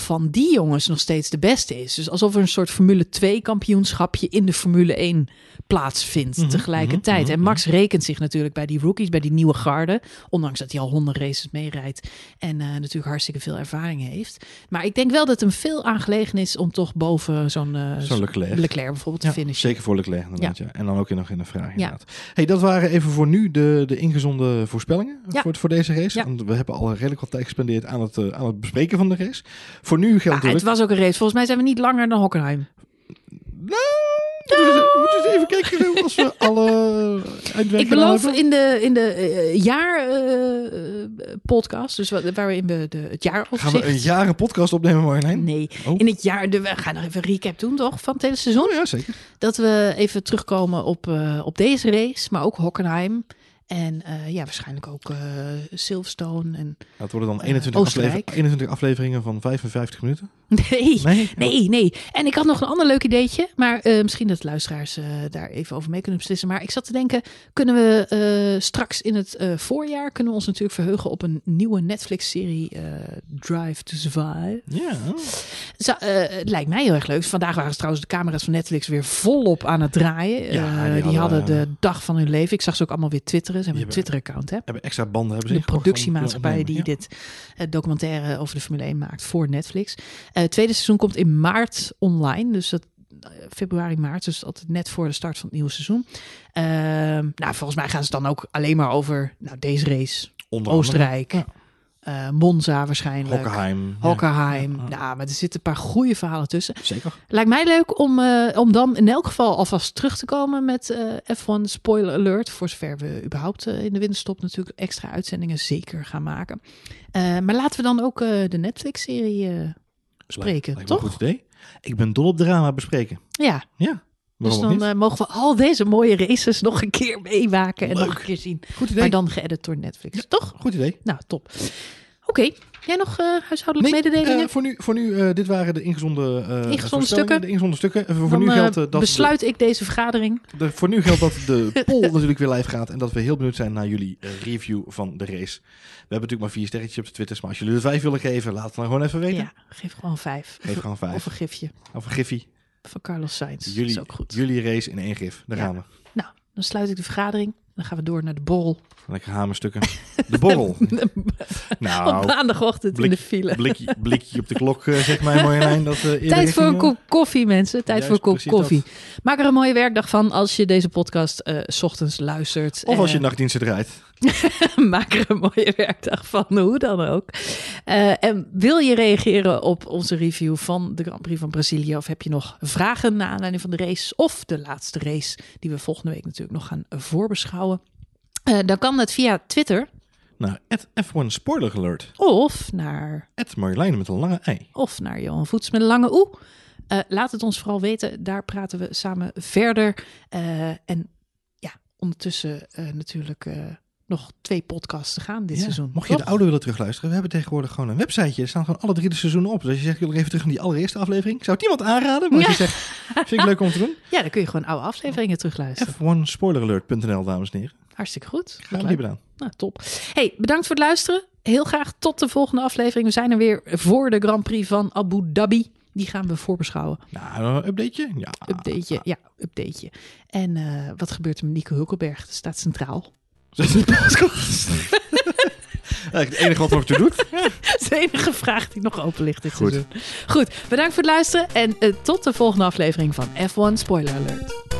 van die jongens nog steeds de beste is. Dus alsof er een soort Formule 2 kampioenschapje in de Formule 1 plaatsvindt Mhm, tegelijkertijd. mhm, en mhm. Max rekent zich natuurlijk bij die rookies, bij die nieuwe garde. Ondanks dat hij al honderd races meerijdt en eh, natuurlijk hartstikke veel ervaring heeft. Maar ik denk wel dat het hem veel aangelegen is om toch boven zo'n eh, Leclerc. Leclerc bijvoorbeeld Ja, te finishen. zeker voor Leclerc inderdaad. Ja. En dan ook nog in de vraag inderdaad. Hey, dat waren even voor nu de, de ingezonde voorspellingen Ja. voor, voor deze race. Ja. Want we hebben al redelijk wat tijd gespendeerd aan het, eh, aan het bespreken van de race. Voor nu geldt het was ook een race. Volgens mij zijn we niet langer dan Hockenheim. Nou, we moeten eens- we moeten eens even kijken zo, als we alle Ik beloof hebben. in de, in de eh, jaar eh, eh, podcast, dus wat- waarin we de, het jaar Gaan we een jaren podcast opnemen, Marjolein? Nee, Oh. in het jaar, de, we gaan nog even een recap doen toch, van het hele seizoen. Oh ja, zeker. Dat we even terugkomen op, eh, op deze race, maar ook Hockenheim. En eh, ja, waarschijnlijk ook eh, Silverstone. En... Dat worden dan Eh, 21, Oostenrijk. aflever- 21 afleveringen van 55 minuten. Nee, Nee? Nee, nee. En ik had nog een ander leuk ideetje. Maar eh, misschien dat luisteraars eh, daar even over mee kunnen beslissen. Maar ik zat te denken, kunnen we eh, straks in het eh, voorjaar... kunnen we ons natuurlijk verheugen op een nieuwe Netflix-serie eh, Drive to Survive. Ja. Zo, eh, het lijkt mij heel erg leuk. Vandaag waren ze trouwens de camera's van Netflix weer volop aan het draaien. Ja, Eh, die die, hadden, eh, de dag van hun leven. Ik zag ze ook allemaal weer twitteren. Ze hebben een Twitter-account, hè? Hebben extra banden hebben ze De productiemaatschappij die dit eh, documentaire over de Formule 1 maakt voor Netflix. Eh, het tweede seizoen komt in maart online. Dus dat, eh, februari, maart. Dus altijd net voor de start van het nieuwe seizoen. Nou, volgens mij gaan ze dan ook alleen maar over nou, deze race. Onder Oostenrijk. Ja. Eh, Monza waarschijnlijk. Hockenheim. Hockenheim. Ja, ja. Nou, maar er zitten een paar goede verhalen tussen. Zeker. Lijkt mij leuk om, eh, om dan in elk geval alvast terug te komen met eh, F1 Spoiler Alert. Voor zover we überhaupt in de winterstop natuurlijk extra uitzendingen zeker gaan maken. Maar laten we dan ook de Netflix-serie bespreken, Lijkt toch? een goed idee. Ik ben dol op drama bespreken. Ja, Ja. Dus dan eh, mogen we al deze mooie races nog een keer meemaken en Leuk. nog een keer zien. Goed idee. Maar dan geëdit door Netflix, toch? Goed idee. Nou, top. Oké, jij nog eh, huishoudelijke Nee, mededelingen? eh, voor nu, voor nu dit waren de ingezonde, voorspellingen, stukken. De ingezonde stukken. En voor dan nu geldt dat besluit ik deze vergadering. de, voor nu geldt dat de poll natuurlijk weer live gaat en dat we heel benieuwd zijn naar jullie review van de race. We hebben natuurlijk maar vier sterretjes op de Twitters, maar als jullie er vijf willen geven, laat het dan gewoon even weten. Ja, geef gewoon vijf. Geef gewoon vijf. Of een gifje Of een giffie. Van Carlos Sainz. dat Jullie, is ook goed. jullie race in één gif. Daar Ja. gaan we. Nou, dan sluit ik de vergadering. Dan gaan we door naar de borrel. Lekker hamerstukken. De borrel. Op nou, maandagochtend blik- in de file. blikje, blikje op de klok, eh, zeg maar, Marjolein. Dat, eh, Tijd voor een richting, kop koffie, mensen. Tijd Juist, voor een kop koffie. Maak er een mooie werkdag van als je deze podcast eh, s ochtends luistert. Of als je Eh, nachtdiensten draait. Maak er een mooie werkdag van, hoe dan ook. Eh, en wil je reageren op onze review van de Grand Prix van Brazilië? Of heb je nog vragen naar aanleiding van de race? Of de laatste race die we volgende week natuurlijk nog gaan voorbeschouwen? Eh, dan kan het via Twitter Nou, at F1 Spoiler Alert. of naar, Marjolein met een lange ei. of naar Johan Voets met een lange oe. Eh, laat het ons vooral weten. Daar praten we samen verder. En ja, ondertussen natuurlijk nog twee podcasts te gaan dit Ja, seizoen. Mocht je de oude willen terugluisteren, we hebben tegenwoordig gewoon een websiteje. Er staan gewoon alle drie de seizoenen op. Dus als je zegt, ik wil nog even terug naar die allereerste aflevering. Zou het niemand aanraden, maar als je Ja. zegt, vind ik leuk om te doen. Ja, dan kun je gewoon oude afleveringen terugluisteren. F1spoileralert.nl, dames en heren. Hartstikke goed. Graag gedaan. Nou, top. Hey, bedankt voor het luisteren. Heel graag tot de volgende aflevering. We zijn er weer voor de Grand Prix van Abu Dhabi. Die gaan we voorbeschouwen. Nou, een updateje? Ja. Updateje. Ja, updateje. En eh, wat gebeurt er met Nico Hulkenberg? Dat staat centraal. Eigenlijk het enige wat er nog toe doet. Dat is de enige vraag die nog open ligt dit Goed. seizoen. Goed, bedankt voor het luisteren. En eh, tot de volgende aflevering van F1 Spoiler Alert.